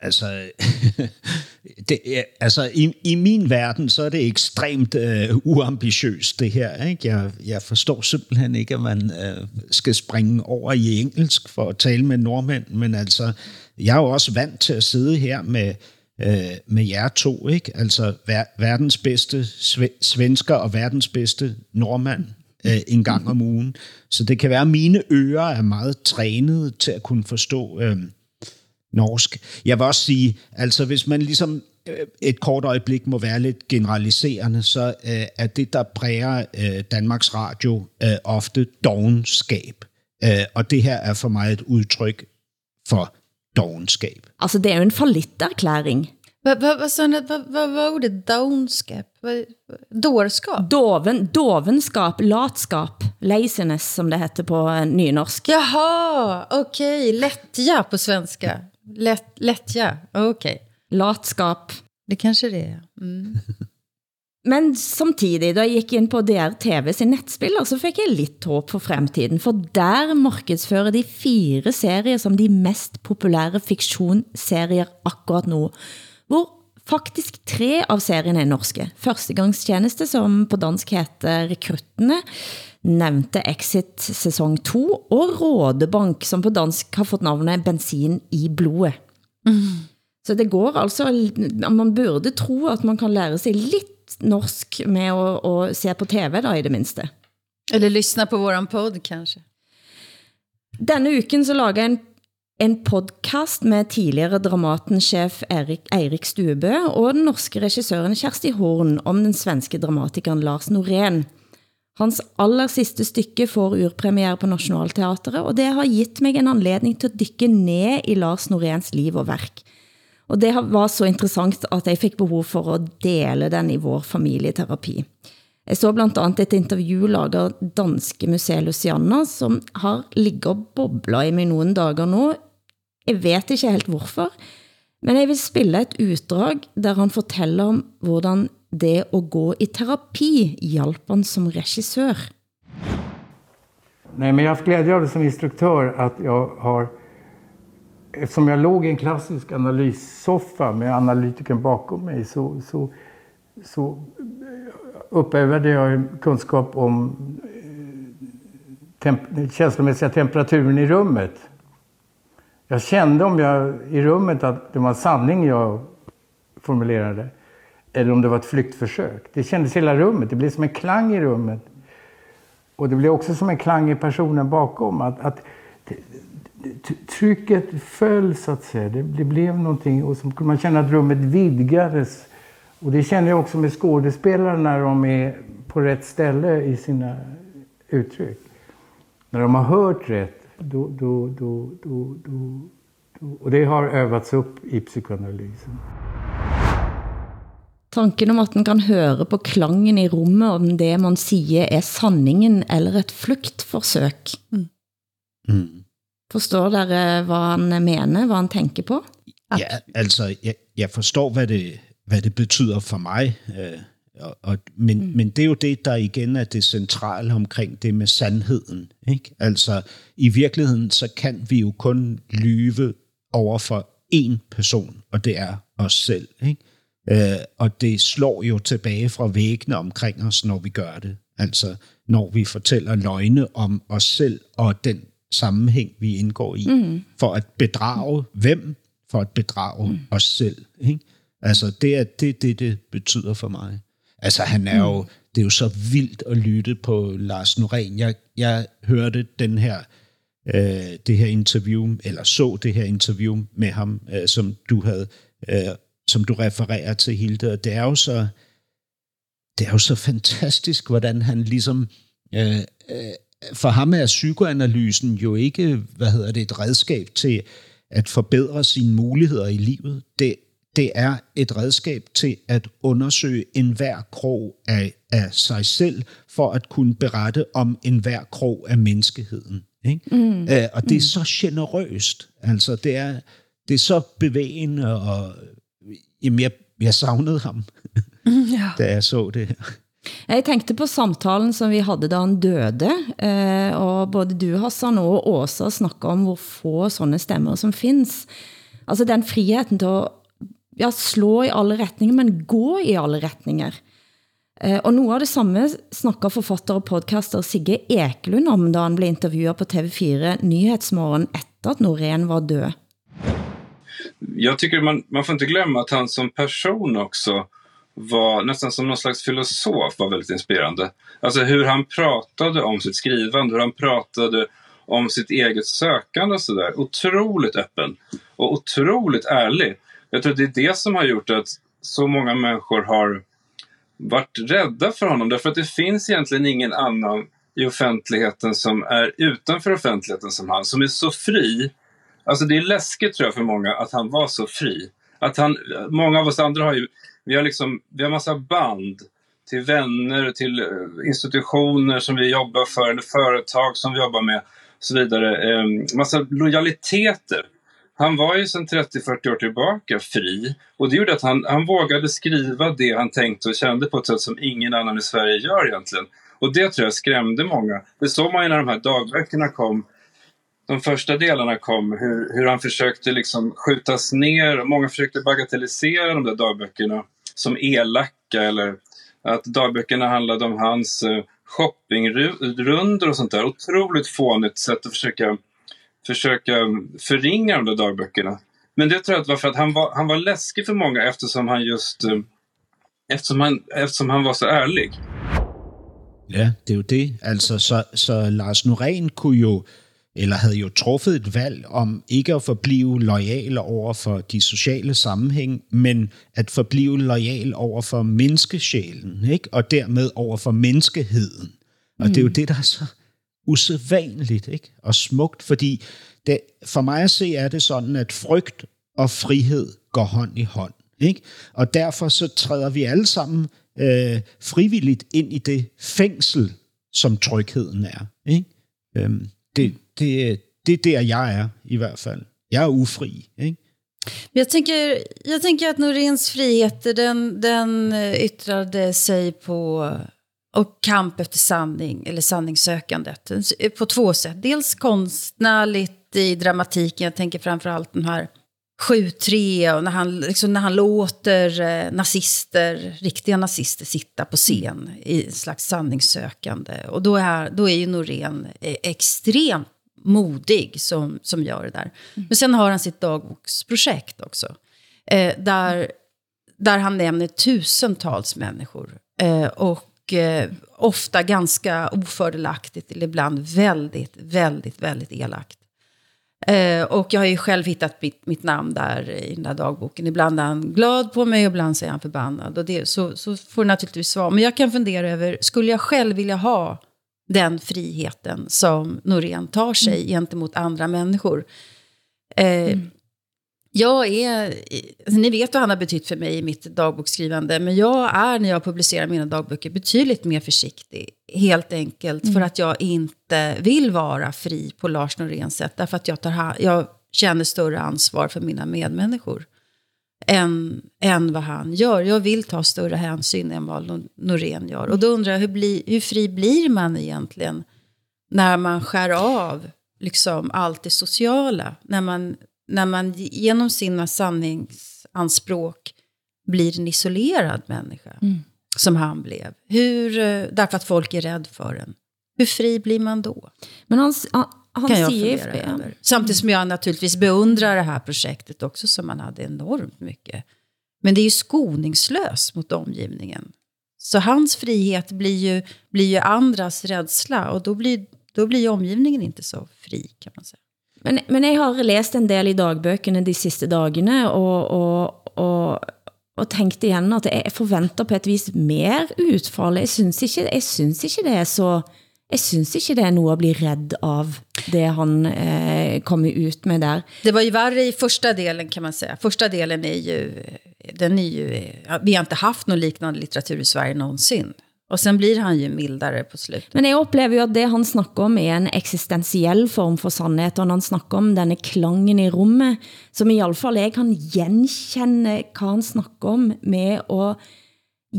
Altså, altså det, altså i, i min verden, så er det ekstremt øh, uambitiøst, det her. Ikke? Jeg, jeg forstår simpelthen ikke, at man øh, skal springe over i engelsk for at tale med nordmænd, men altså, jeg er jo også vant til at sidde her med, øh, med jer to, ikke? Altså ver, verdens bedste sve, svensker og verdens bedste nordmand øh, en gang om ugen. Så det kan være, at mine ører er meget trænet til at kunne forstå... Øh, norsk. Jeg vil også sige, altså hvis man ligesom øh, et kort øjeblik må være lidt generaliserende, så øh, er det, der præger øh, Danmarks Radio øh, ofte dogenskab. Øh, og det her er for mig et udtryk for dogenskab. Altså, det er jo en fallitterklæring. Vad va, va, sa ni- vad vad var ordet downskap? Dårskap? Doven, dovenskap, latskap, laziness, som det heter på eh, nynorsk. Jaha, okej. Lättja på svenska. Lätt, lättja, okej. Latskap. Det kanske det är. Mm. Men samtidig, da jeg gik ind på DR TV sin netspiller, så fik jeg lidt håb for fremtiden, for der markedsfører de fire serier som de mest populære fiktionsserier akkurat nu, faktisk tre av serierne er norske. Førstegangstjeneste, som på dansk heter Rekruttene, nevnte Exit sæson 2, og Rådebank, som på dansk har fået navnet Bensin i blodet. Så det går altså, man burde tro at man kan lære sig lidt norsk med at, at se på tv da i det mindste. Eller lyssna på våran podd kanske. Denne uken så lager jeg en, en podcast med tidligere dramatenchef Erik, Eirik Stubø og den norske regissøren Kjersti Horn om den svenske dramatikeren Lars Norén. Hans aller sidste stykke får urpremiere på Nationalteatret, og det har givet mig en anledning til at dykke ned i Lars Noréns liv og værk. Og det har- var så interessant, at jeg fik behov for at dele den i vår familieterapi. Jeg så blandt andet et interview laget Danske Museet Luciana, som har ligget og boblet i mig nogle dager nu. Jeg vet ikke helt hvorfor, men jeg vil spille et utdrag, der han fortæller om, hvordan det at gå i terapi hjalp han som regissør. Nej, men jag har haft glädje av det som instruktör att jag har Eftersom jag låg i en klassisk analyssoffa med analytikern bakom mig så, så, så uppövade jag kunskap om eh, temp känslomässiga temperaturen i rummet. Jag kände om jag i rummet att det var en sanning jag formulerade eller om det var ett flyktförsök. Det kändes hela rummet, det blev som en klang i rummet. Och det blev också som en klang i personen bakom. Att, att trycket föll så att säga. Det, det blev någonting och så kunde man känna att rummet vidgades. Och det känner jag också med skådespelare när de är på rätt ställe i sina uttryck. När de har hört rätt, då, då, då, då, då, då och det har övats upp i psykoanalysen. Tanken om at den kan høre på klangen i rummet, om det man siger er sanningen eller et flugtforsøk. Mm. Forstår dere, hvad han mener, hvad han tænker på? Ja, altså, jeg, jeg forstår, hvad det, hvad det betyder for mig. Og, og, men, mm. men det er jo det, der igen er det centrale omkring det med sandheden. Ikke? Altså, i virkeligheden, så kan vi jo kun lyve over for én person, og det er os selv. Ikke? Øh, og det slår jo tilbage fra væggene omkring os, når vi gør det. Altså, når vi fortæller løgne om os selv og den sammenhæng, vi indgår i, mm. for at bedrage hvem? For at bedrage mm. os selv. Ikke? Altså, det er det, det, det betyder for mig. Altså, han er jo, det er jo så vildt at lytte på Lars Norén. Jeg, jeg hørte den her, øh, det her interview, eller så det her interview med ham, øh, som du havde, øh, som du refererer til, Hilde, og det er jo så, det er jo så fantastisk, hvordan han ligesom, øh, øh, for ham er psykoanalysen jo ikke, hvad hedder det, et redskab til at forbedre sine muligheder i livet. Det, det er et redskab til at undersøge enhver krog af, af sig selv, for at kunne berette om enhver krog af menneskeheden. Ikke? Mm. Øh, og det er så generøst. Altså, det er, det er så bevægende, og jamen, jeg, jeg savnede ham, ja. da jeg så det her. Jeg tænkte på samtalen, som vi havde, da han døde, eh, og både du, Hassan, og Åsa snakker om, hvor få sådanne stemmer som findes. Altså den friheten til at ja, slå i alle retninger, men gå i alle retninger. Eh, og noget af det samme snakker forfatter og podcaster Sigge Eklund om, da han blev intervjuet på TV4 Nyhetsmorgen efter at Norén var død. Jag tycker man, man får inte glömma att han som person också var nästan som någon slags filosof var väldigt inspirerande. Alltså hur han pratade om sitt skrivande, hur han pratade om sitt eget sökande och sådär. Otroligt öppen och otroligt ärlig. Jag tror det är det som har gjort att så många människor har varit rädda för honom. Därför att det finns egentligen ingen annan i offentligheten som är utanför offentligheten som han, som är så fri. Alltså det är läskigt tror jag för många att han var så fri. Att han, många av oss andra har ju, vi har liksom, vi har massa band till vänner, till eh, institutioner som vi jobbar för, eller företag som vi jobbar med, och så vidare. Ehm, massa lojaliteter. Han var ju sedan 30-40 år tillbaka fri och det gjorde att han, han vågade skriva det han tänkte och kände på ett sätt som ingen annan i Sverige gör egentligen. Och det tror jag skrämde många. Det såg man ju när de här dagböckerna kom. De första delarna kom, hur, hur han försökte liksom skjutas ner. Många försökte bagatellisera de där dagböckerna som elaka eller att dagböckerna handlade om hans eh, shoppingrundor och sånt där. Otroligt fånigt sätt att försöka, försöka förringa de där dagböckerna. Men det tror jag var för att han var, han var läskig för många eftersom han just eh, eftersom han, eftersom han var så ærlig. Ja, det er jo det. Altså, så, så Lars Norén kunne jo, eller havde jo truffet et valg om ikke at forblive lojal over for de sociale sammenhæng, men at forblive lojal over for menneskesjælen, ikke? og dermed over for menneskeheden. Og mm. det er jo det, der er så usædvanligt ikke? og smukt, fordi det, for mig at se er det sådan, at frygt og frihed går hånd i hånd. Ikke? Og derfor så træder vi alle sammen øh, frivilligt ind i det fængsel, som trygheden er. Ikke? Øhm, det, det, det er der, jeg er i hvert fald. Jeg er ufri. Ikke? Jag tänker, jag tänker att Noréns frihet den, den øh, yttrade sig på och kamp efter sanning, eller sanningssökandet, på två sätt. Dels konstnärligt i dramatiken, jag tänker framförallt den här 7-3 och när han, liksom, när han låter eh, nazister, riktiga nazister sitta på scen i en slags sanningssökande. Och då är, då är ju Norén eh, extremt modig som, som gör det där. Men sen har han sitt dagboksprojekt också. Eh, där, där han nämner tusentals människor. Eh, och eh, ofta ganska ofördelaktigt, eller ibland väldigt, väldigt, väldigt elakt. Eh, och jag har ju själv hittat mitt, mitt namn där i den där dagboken. Ibland är han glad på mig, och ibland så är han förbannad. Och det, så, så får det naturligtvis vara. Men jag kan fundera över, skulle jag själv vilja ha den friheten som Norén tar sig mm. gentemot andra människor? Eh, mm. Jag är, ni vet vad han har betytt för mig i mitt dagboksskrivande, men jag är när jag publicerar mina dagböcker betydligt mer försiktig. Helt enkelt mm. för att jag inte vill vara fri på Lars Noréns sätt, därför att jag, tar, jag känner större ansvar för mina medmänniskor än, än vad han gör. Jag vill ta större hänsyn än vad Norén gör. Och då undrar jag, hur, bli, hur fri blir man egentligen när man skär av liksom allt det sociala? När man när man genom sina sanningsanspråk blir en isolerad människa, mm. som han blev. Hur, eh, därför att folk är rädd för en. Hur fri blir man då? Men han, han kan jag fundera över. Samtidigt som jag naturligtvis beundrar det här projektet också, som man hade enormt mycket. Men det är ju skoningslöst mot omgivningen. Så hans frihet blir ju, blir ju andras rädsla och då blir, då blir omgivningen inte så fri kan man säga. Men, men jeg har læst en del i dagbøkene de sidste dagene, og, og, og, og tænkt igen, at jeg forventer på et vis mer utfall. Jeg synes ikke, jeg synes ikke det er så jeg synes ikke det er noget at bli rädd av det han eh, kommer ut med där. Det var ju värre i första delen kan man säga. Första delen är ju, den är ju, vi har inte haft någon liknande litteratur i Sverige någonsin. Och sen blir han ju mildare på slutet. Men jeg oplever jo at det han snakker om er en eksistentiell form for sandhed, og når han snakker om denne klangen i rummet, som i alle fall jeg kan genkende, hvad han snakker om med at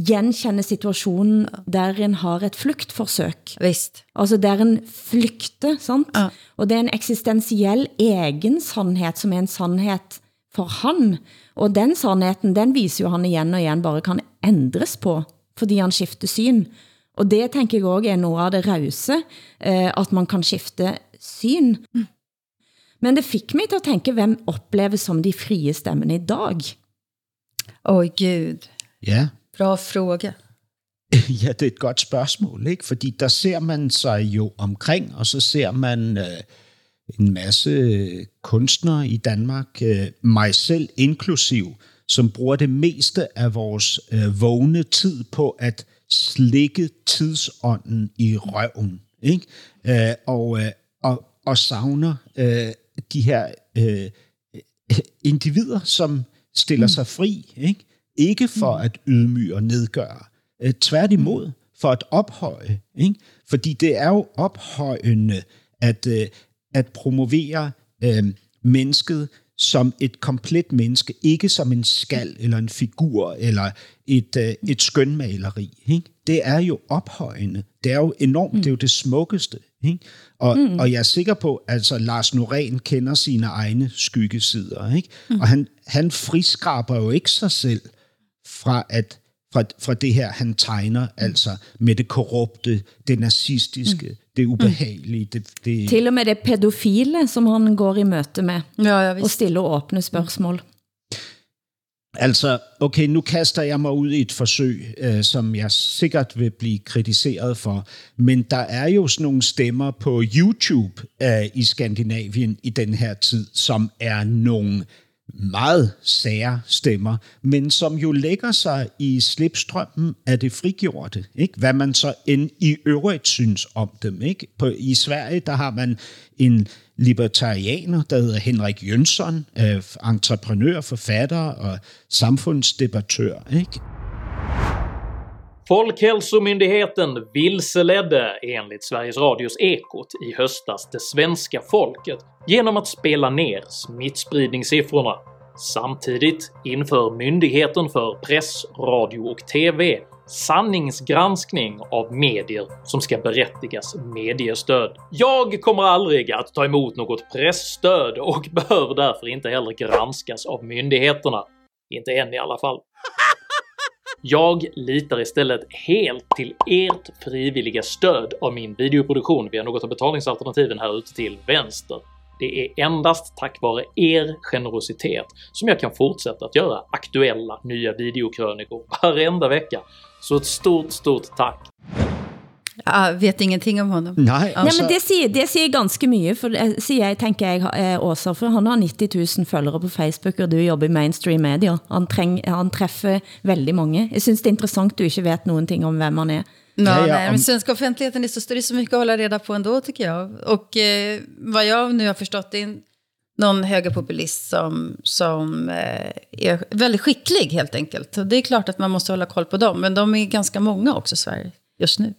genkende situationen, der en har et flugtforsøg. Visst. Altså der en flygter, sant? Ja. Og det er en eksistentiell egen sandhed, som er en sandhed for han. Og den sandheden, den viser jo han igen og igen bare kan ændres på, fordi han skifter syn. Og det tænker jeg også er noget af det rause, eh, at man kan skifte syn. Mm. Men det fik mig til at tænke, hvem opleves som de frie stemmene i dag? Åh gud. Ja. Bra fråga. Ja, det er et godt spørgsmål, ikke? Fordi der ser man sig jo omkring, og så ser man øh, en masse kunstnere i Danmark, øh, mig selv inklusiv, som bruger det meste af vores øh, vågne tid på at slikke tidsånden i røven, ikke? Øh, og, øh, og, og savner øh, de her øh, individer, som stiller mm. sig fri, ikke? Ikke for at ydmyge og nedgøre, øh, tværtimod for at ophøje, ikke? fordi det er jo ophøjende at, øh, at promovere øh, mennesket som et komplet menneske, ikke som en skal eller en figur eller et, øh, et skønmaleri. Ikke? Det er jo ophøjende. Det er jo enormt, mm. det er jo det smukkeste. Ikke? Og, mm. og jeg er sikker på, at altså, Lars Norén kender sine egne skyggesider. Ikke? Mm. Og han, han friskraber jo ikke sig selv fra at fra, fra det her, han tegner, altså med det korrupte, det nazistiske, mm. Det ubehagelige. Det, det... Til og med det pædofile, som han går i møte med, ja, ja, og stiller åbne spørgsmål. Altså, okay, nu kaster jeg mig ud i et forsøg, øh, som jeg sikkert vil blive kritiseret for, men der er jo sådan nogle stemmer på YouTube øh, i Skandinavien i den her tid, som er nogle meget sære stemmer, men som jo lægger sig i slipstrømmen af det frigjorte. Ikke? Hvad man så end i øvrigt synes om dem. Ikke? På, I Sverige der har man en libertarianer, der hedder Henrik Jønsson, øh, entreprenør, forfatter og samfundsdebattør. Ikke? Folkhälsomyndigheten vilseledde enligt Sveriges Radios Ekot i höstas det svenska folket genom att spela ner smittspridningssiffrorna. Samtidigt inför Myndigheten för press, radio och TV sanningsgranskning av medier som ska berättigas mediestöd. Jag kommer aldrig att ta emot något pressstöd och behöver därför inte heller granskas av myndigheterna. Inte än i alla fall. Jag litar istället helt till ert frivilliga stöd av min videoproduktion via något av betalningsalternativen här ute till vänster. Det är endast tack vare er generositet som jag kan fortsätta att göra aktuella nya videokrönikor varenda vecka. Så ett stort, stort tack! Jeg vet ingenting om honom. Nej, altså... Nej men det siger, det siger ganske mye, for det siger jeg, tænker jeg, eh, Åsa, for han har 90 000 følgere på Facebook, og du jobber i mainstream media. Han, træng, han træffer veldig mange. Jeg synes det er interessant, du ikke vet nogen ting om, hvem han er. Ja, nej, men svenska offentligheten är så stor, det är så mycket att hålla reda på ändå tycker jag. Och eh, vad jag nu har förstått, det är någon högerpopulist som, som eh, är väldigt skicklig helt enkelt. Och det är klart att man måste hålla koll på dem, men de är ganska många också i Sverige just nu.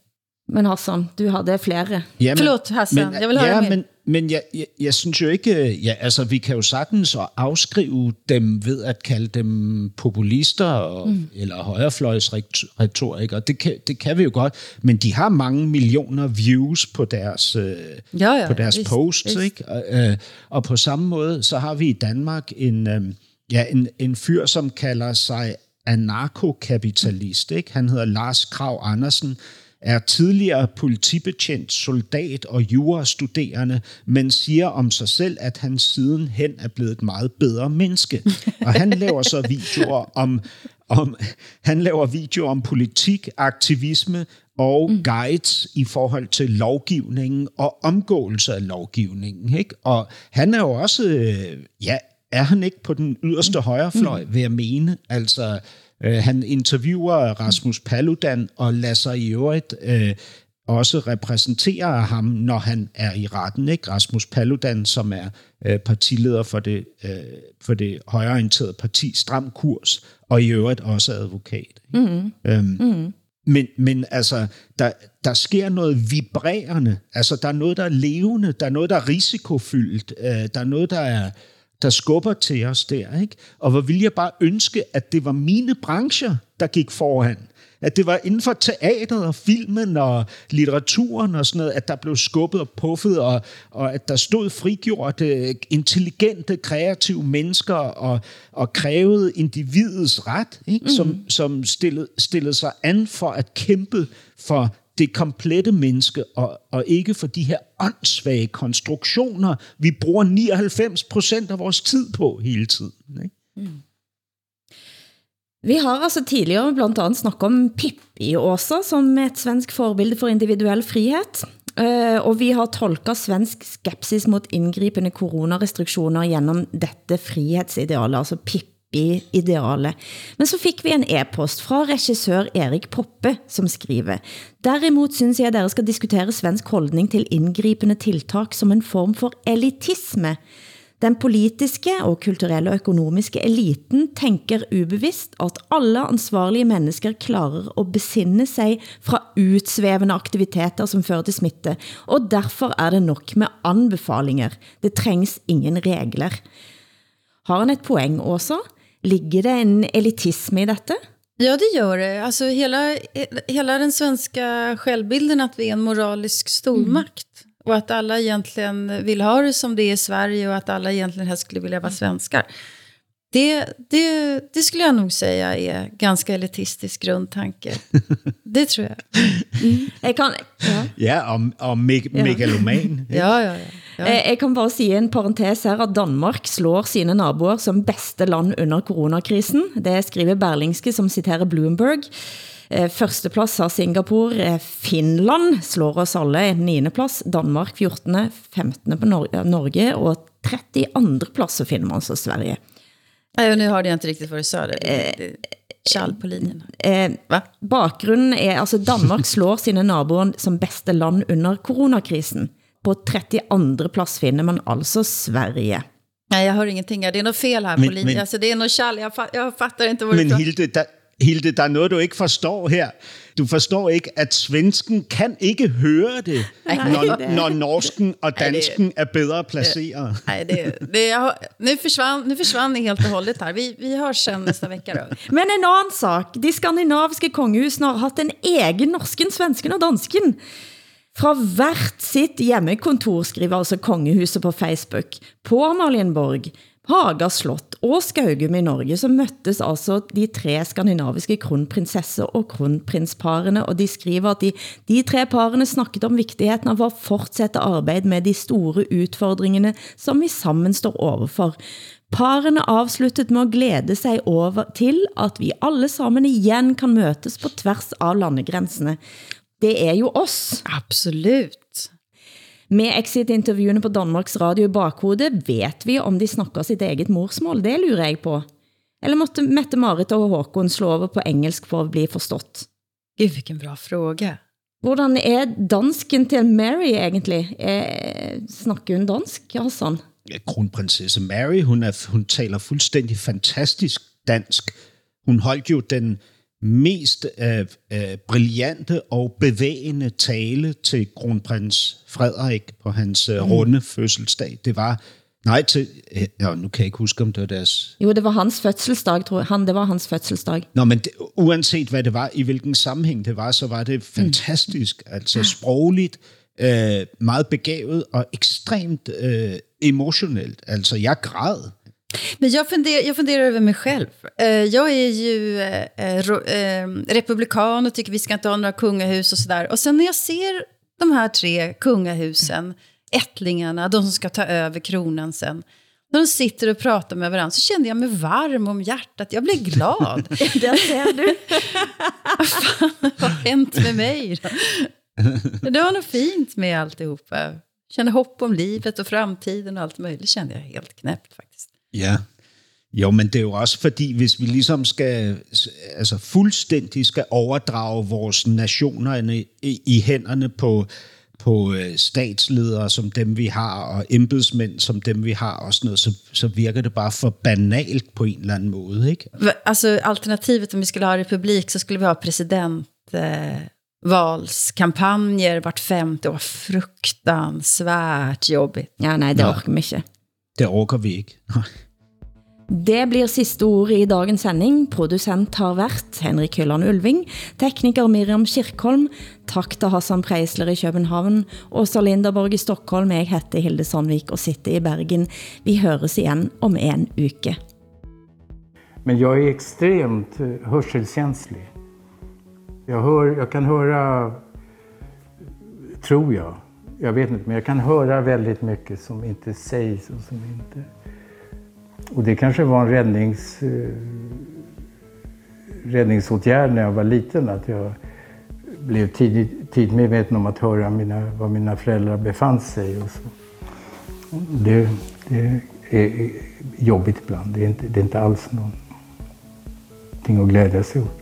Men Hassan, du havde flere. Jamen, Forlåt Hassan, men, jeg vil høre ja, men, men jeg, jeg, jeg synes jo ikke, ja, altså vi kan jo sagtens afskrive dem ved at kalde dem populister og, mm. eller højrefløjsretorikere. Det kan, det kan vi jo godt, men de har mange millioner views på deres, øh, ja, ja, på deres vist, posts. vist. Ikke? Og, øh, og på samme måde, så har vi i Danmark en, øh, ja, en, en fyr, som kalder sig anarkokapitalist. Ikke? Han hedder Lars Krav Andersen, er tidligere politibetjent, soldat og jurastuderende, men siger om sig selv, at han siden hen er blevet et meget bedre menneske. Og han laver så videoer om, om han laver videoer om politik, aktivisme og guides i forhold til lovgivningen og omgåelse af lovgivningen. Ikke? Og han er jo også, øh, ja, er han ikke på den yderste højrefløj, vil jeg mene. Altså, Øh, han interviewer Rasmus Paludan og lader sig i øvrigt øh, også repræsenterer ham, når han er i retten. Ikke? Rasmus Paludan, som er øh, partileder for det, øh, for det højreorienterede parti Stram Kurs, og i øvrigt også advokat. Mm. Øhm, Mm. men, men altså, der, der sker noget vibrerende. Altså, der er noget, der er levende. Der er noget, der er risikofyldt. Øh, der er noget, der er der skubber til os der. Ikke? Og hvor ville jeg bare ønske, at det var mine brancher, der gik foran. At det var inden for teateret og filmen og litteraturen og sådan noget, at der blev skubbet og puffet, og, og at der stod frigjorte, intelligente, kreative mennesker og, og krævede individets ret, ikke? Som, Mhm. som stillede, stillede sig an for at kæmpe for det komplette menneske, og, og ikke for de her åndssvage konstruktioner, vi bruger 99 procent af vores tid på hele tiden. Ikke? Mm. Vi har altså tidligere blandt andet snakket om Pippi også som et svensk forbilde for individuel frihet. Eh, og vi har tolket svensk skepsis mot indgripende coronarestriktioner gennem dette frihedsideal, altså Pippi Pippi-idealet. Men så fik vi en e-post fra regissør Erik Poppe, som skriver, Derimod synes jeg, dere skal diskutere svensk holdning til indgripende tiltak som en form for elitisme. Den politiske og kulturelle og økonomiske eliten tænker ubevidst, at alle ansvarlige mennesker klarer at besinne sig fra utsvævende aktiviteter, som fører til smitte, og derfor er det nok med anbefalinger. Det trængs ingen regler. Har han et poäng også? Ligger det en elitisme i dette? Ja, det gör det. Alltså hela, hela den svenska självbilden att vi är en moralisk stormakt. Och att alla egentligen vill ha det som det är i Sverige och att alla egentligen helst skulle vilja vara svenskar. Det, det, det skulle jag nog säga är ganska elitistisk grundtanke. Det tror jag. Jeg kan, ja. Ja, og meg, Ja. megaloman. Ja, ja, ja. Ja. Eh, Jeg kan bare sige en parentes her, at Danmark slår sine naboer som bedste land under coronakrisen. Det skriver Berlingske, som citerer Bloomberg. Eh, Førsteplads har Singapore, eh, Finland slår oss alle, 9. plads, Danmark 14., 15. på Nor Norge, og 32. plads så finner man så Sverige. Nej, nu hörde jag inte riktigt vad du sa. Det, det, Kjall på linjerna. Eh, bakgrunden er, altså Danmark slår sine naboer som bedste land under coronakrisen. På 32. plads finner man altså Sverige. Nej, jag hör ingenting. Det är något fel här Men- på linjen. Alltså, det är något kall. Jag, fa- jag fattar inte vad du Men Hilde der, Hilde, der er noget, du ikke forstår her. Du forstår ikke, at svensken kan ikke høre det, når, når norsken og dansken er bedre placeret. Nej, det, det, jag, har- nu, försvann, nu försvann ni helt och hållet här. Vi, vi hörs sen nästa vecka då. Men en anden sak. De skandinaviske kongehusene har haft en egen norsken, svensken og dansken. Fra hvert sitt hjemmekontor, skriver altså kongehuset på Facebook. På Amalienborg, Haga Slott og Skaugum i Norge, så møttes altså de tre skandinaviske kronprinsesser og kronprinsparene, og de skriver at de, de tre parene snakket om vigtigheden av at fortsætte arbejde med de store udfordringene, som vi sammen står overfor. Parene afsluttet med at glæde sig over til, at vi alle sammen igen kan møtes på tværs av landegrænsene. Det er jo os. Absolut. Med exit-intervjuene på Danmarks Radio i bakhodet, vet vi om de snakker sitt eget morsmål? Det lurer jeg på. Eller måtte Mette-Marit og Håkon slå over på engelsk for at blive forstått? Gud, vilken bra fråga. Hvordan er dansken til Mary egentlig? Eh, snakker hun dansk, Hassan? Ja, kronprinsesse Mary, hun, er, hun taler fuldstændig fantastisk dansk. Hun holdt jo den mest øh, øh, brillante og bevægende tale til kronprins Frederik på hans øh, runde fødselsdag. Det var, nej, til, øh, ja, nu kan jeg ikke huske, om det var deres... Jo, det var hans fødselsdag, tror jeg. Han, det var hans fødselsdag. Nå, men det, uanset hvad det var, i hvilken sammenhæng det var, så var det fantastisk. Mm. Altså sprogligt, øh, meget begavet og ekstremt øh, emotionelt. Altså, jeg græd. Men jag funderar, jag funderar över mig själv. Eh, Jag är ju eh, eh, republikan och tycker vi ska inte ha några kungahus och sådär. Och sen när jag ser de här tre kungahusen, ättlingarna, de som ska ta över kronan sen. När de sitter och pratar med varandra så kände jag mig varm om hjärtat. Jag blev glad. Där ser du. Vad fan har hänt med mig då? Det var något fint med Jo, men det er jo også fordi, hvis vi ligesom skal, altså fuldstændig skal overdrage vores nationer i, hænderne på, på øh, statsledere som dem vi har, og embedsmænd som dem vi har, og sådan noget, så, så virker det bare for banalt på en eller anden måde, ikke? Alltså alternativet om vi skulle ha republik så skulle vi ha presidentvalskampanjer vart femte år. Fruktansvärt jobbigt. Ja, nej, det orker vi ikke. Det orker vi ikke. Det blir sidste ord i dagens sending. Producent har været Henrik Hylland Ulving, tekniker Miriam Kirkholm, tak til Hassan Preisler i København, Åsa Linderborg i Stockholm, jeg heter Hilde Sandvik og sitter i Bergen. Vi høres igen om en uke. Men jag är extremt hörselkänslig. Jag, hör, jag kan höra, tror jag, jag vet inte, men jag kan höra väldigt mycket som inte sägs och som inte... Och det kanske var en räddnings, eh, räddningsåtgärd när jag var liten, att jag blev tidigt, tidigt medveten om att höra mina, var mina föräldrar befann sig. Och så. Det, det är jobbigt ibland. Det är inte, det är inte alls någonting att glädja sig åt.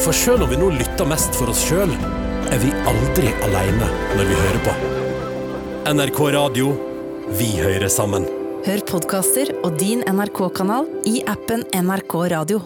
For selv om vi nå lytter mest for oss selv, er vi aldri alene når vi hører på. NRK Radio. Vi hører sammen. Hør podkaster og din NRK-kanal i appen NRK Radio.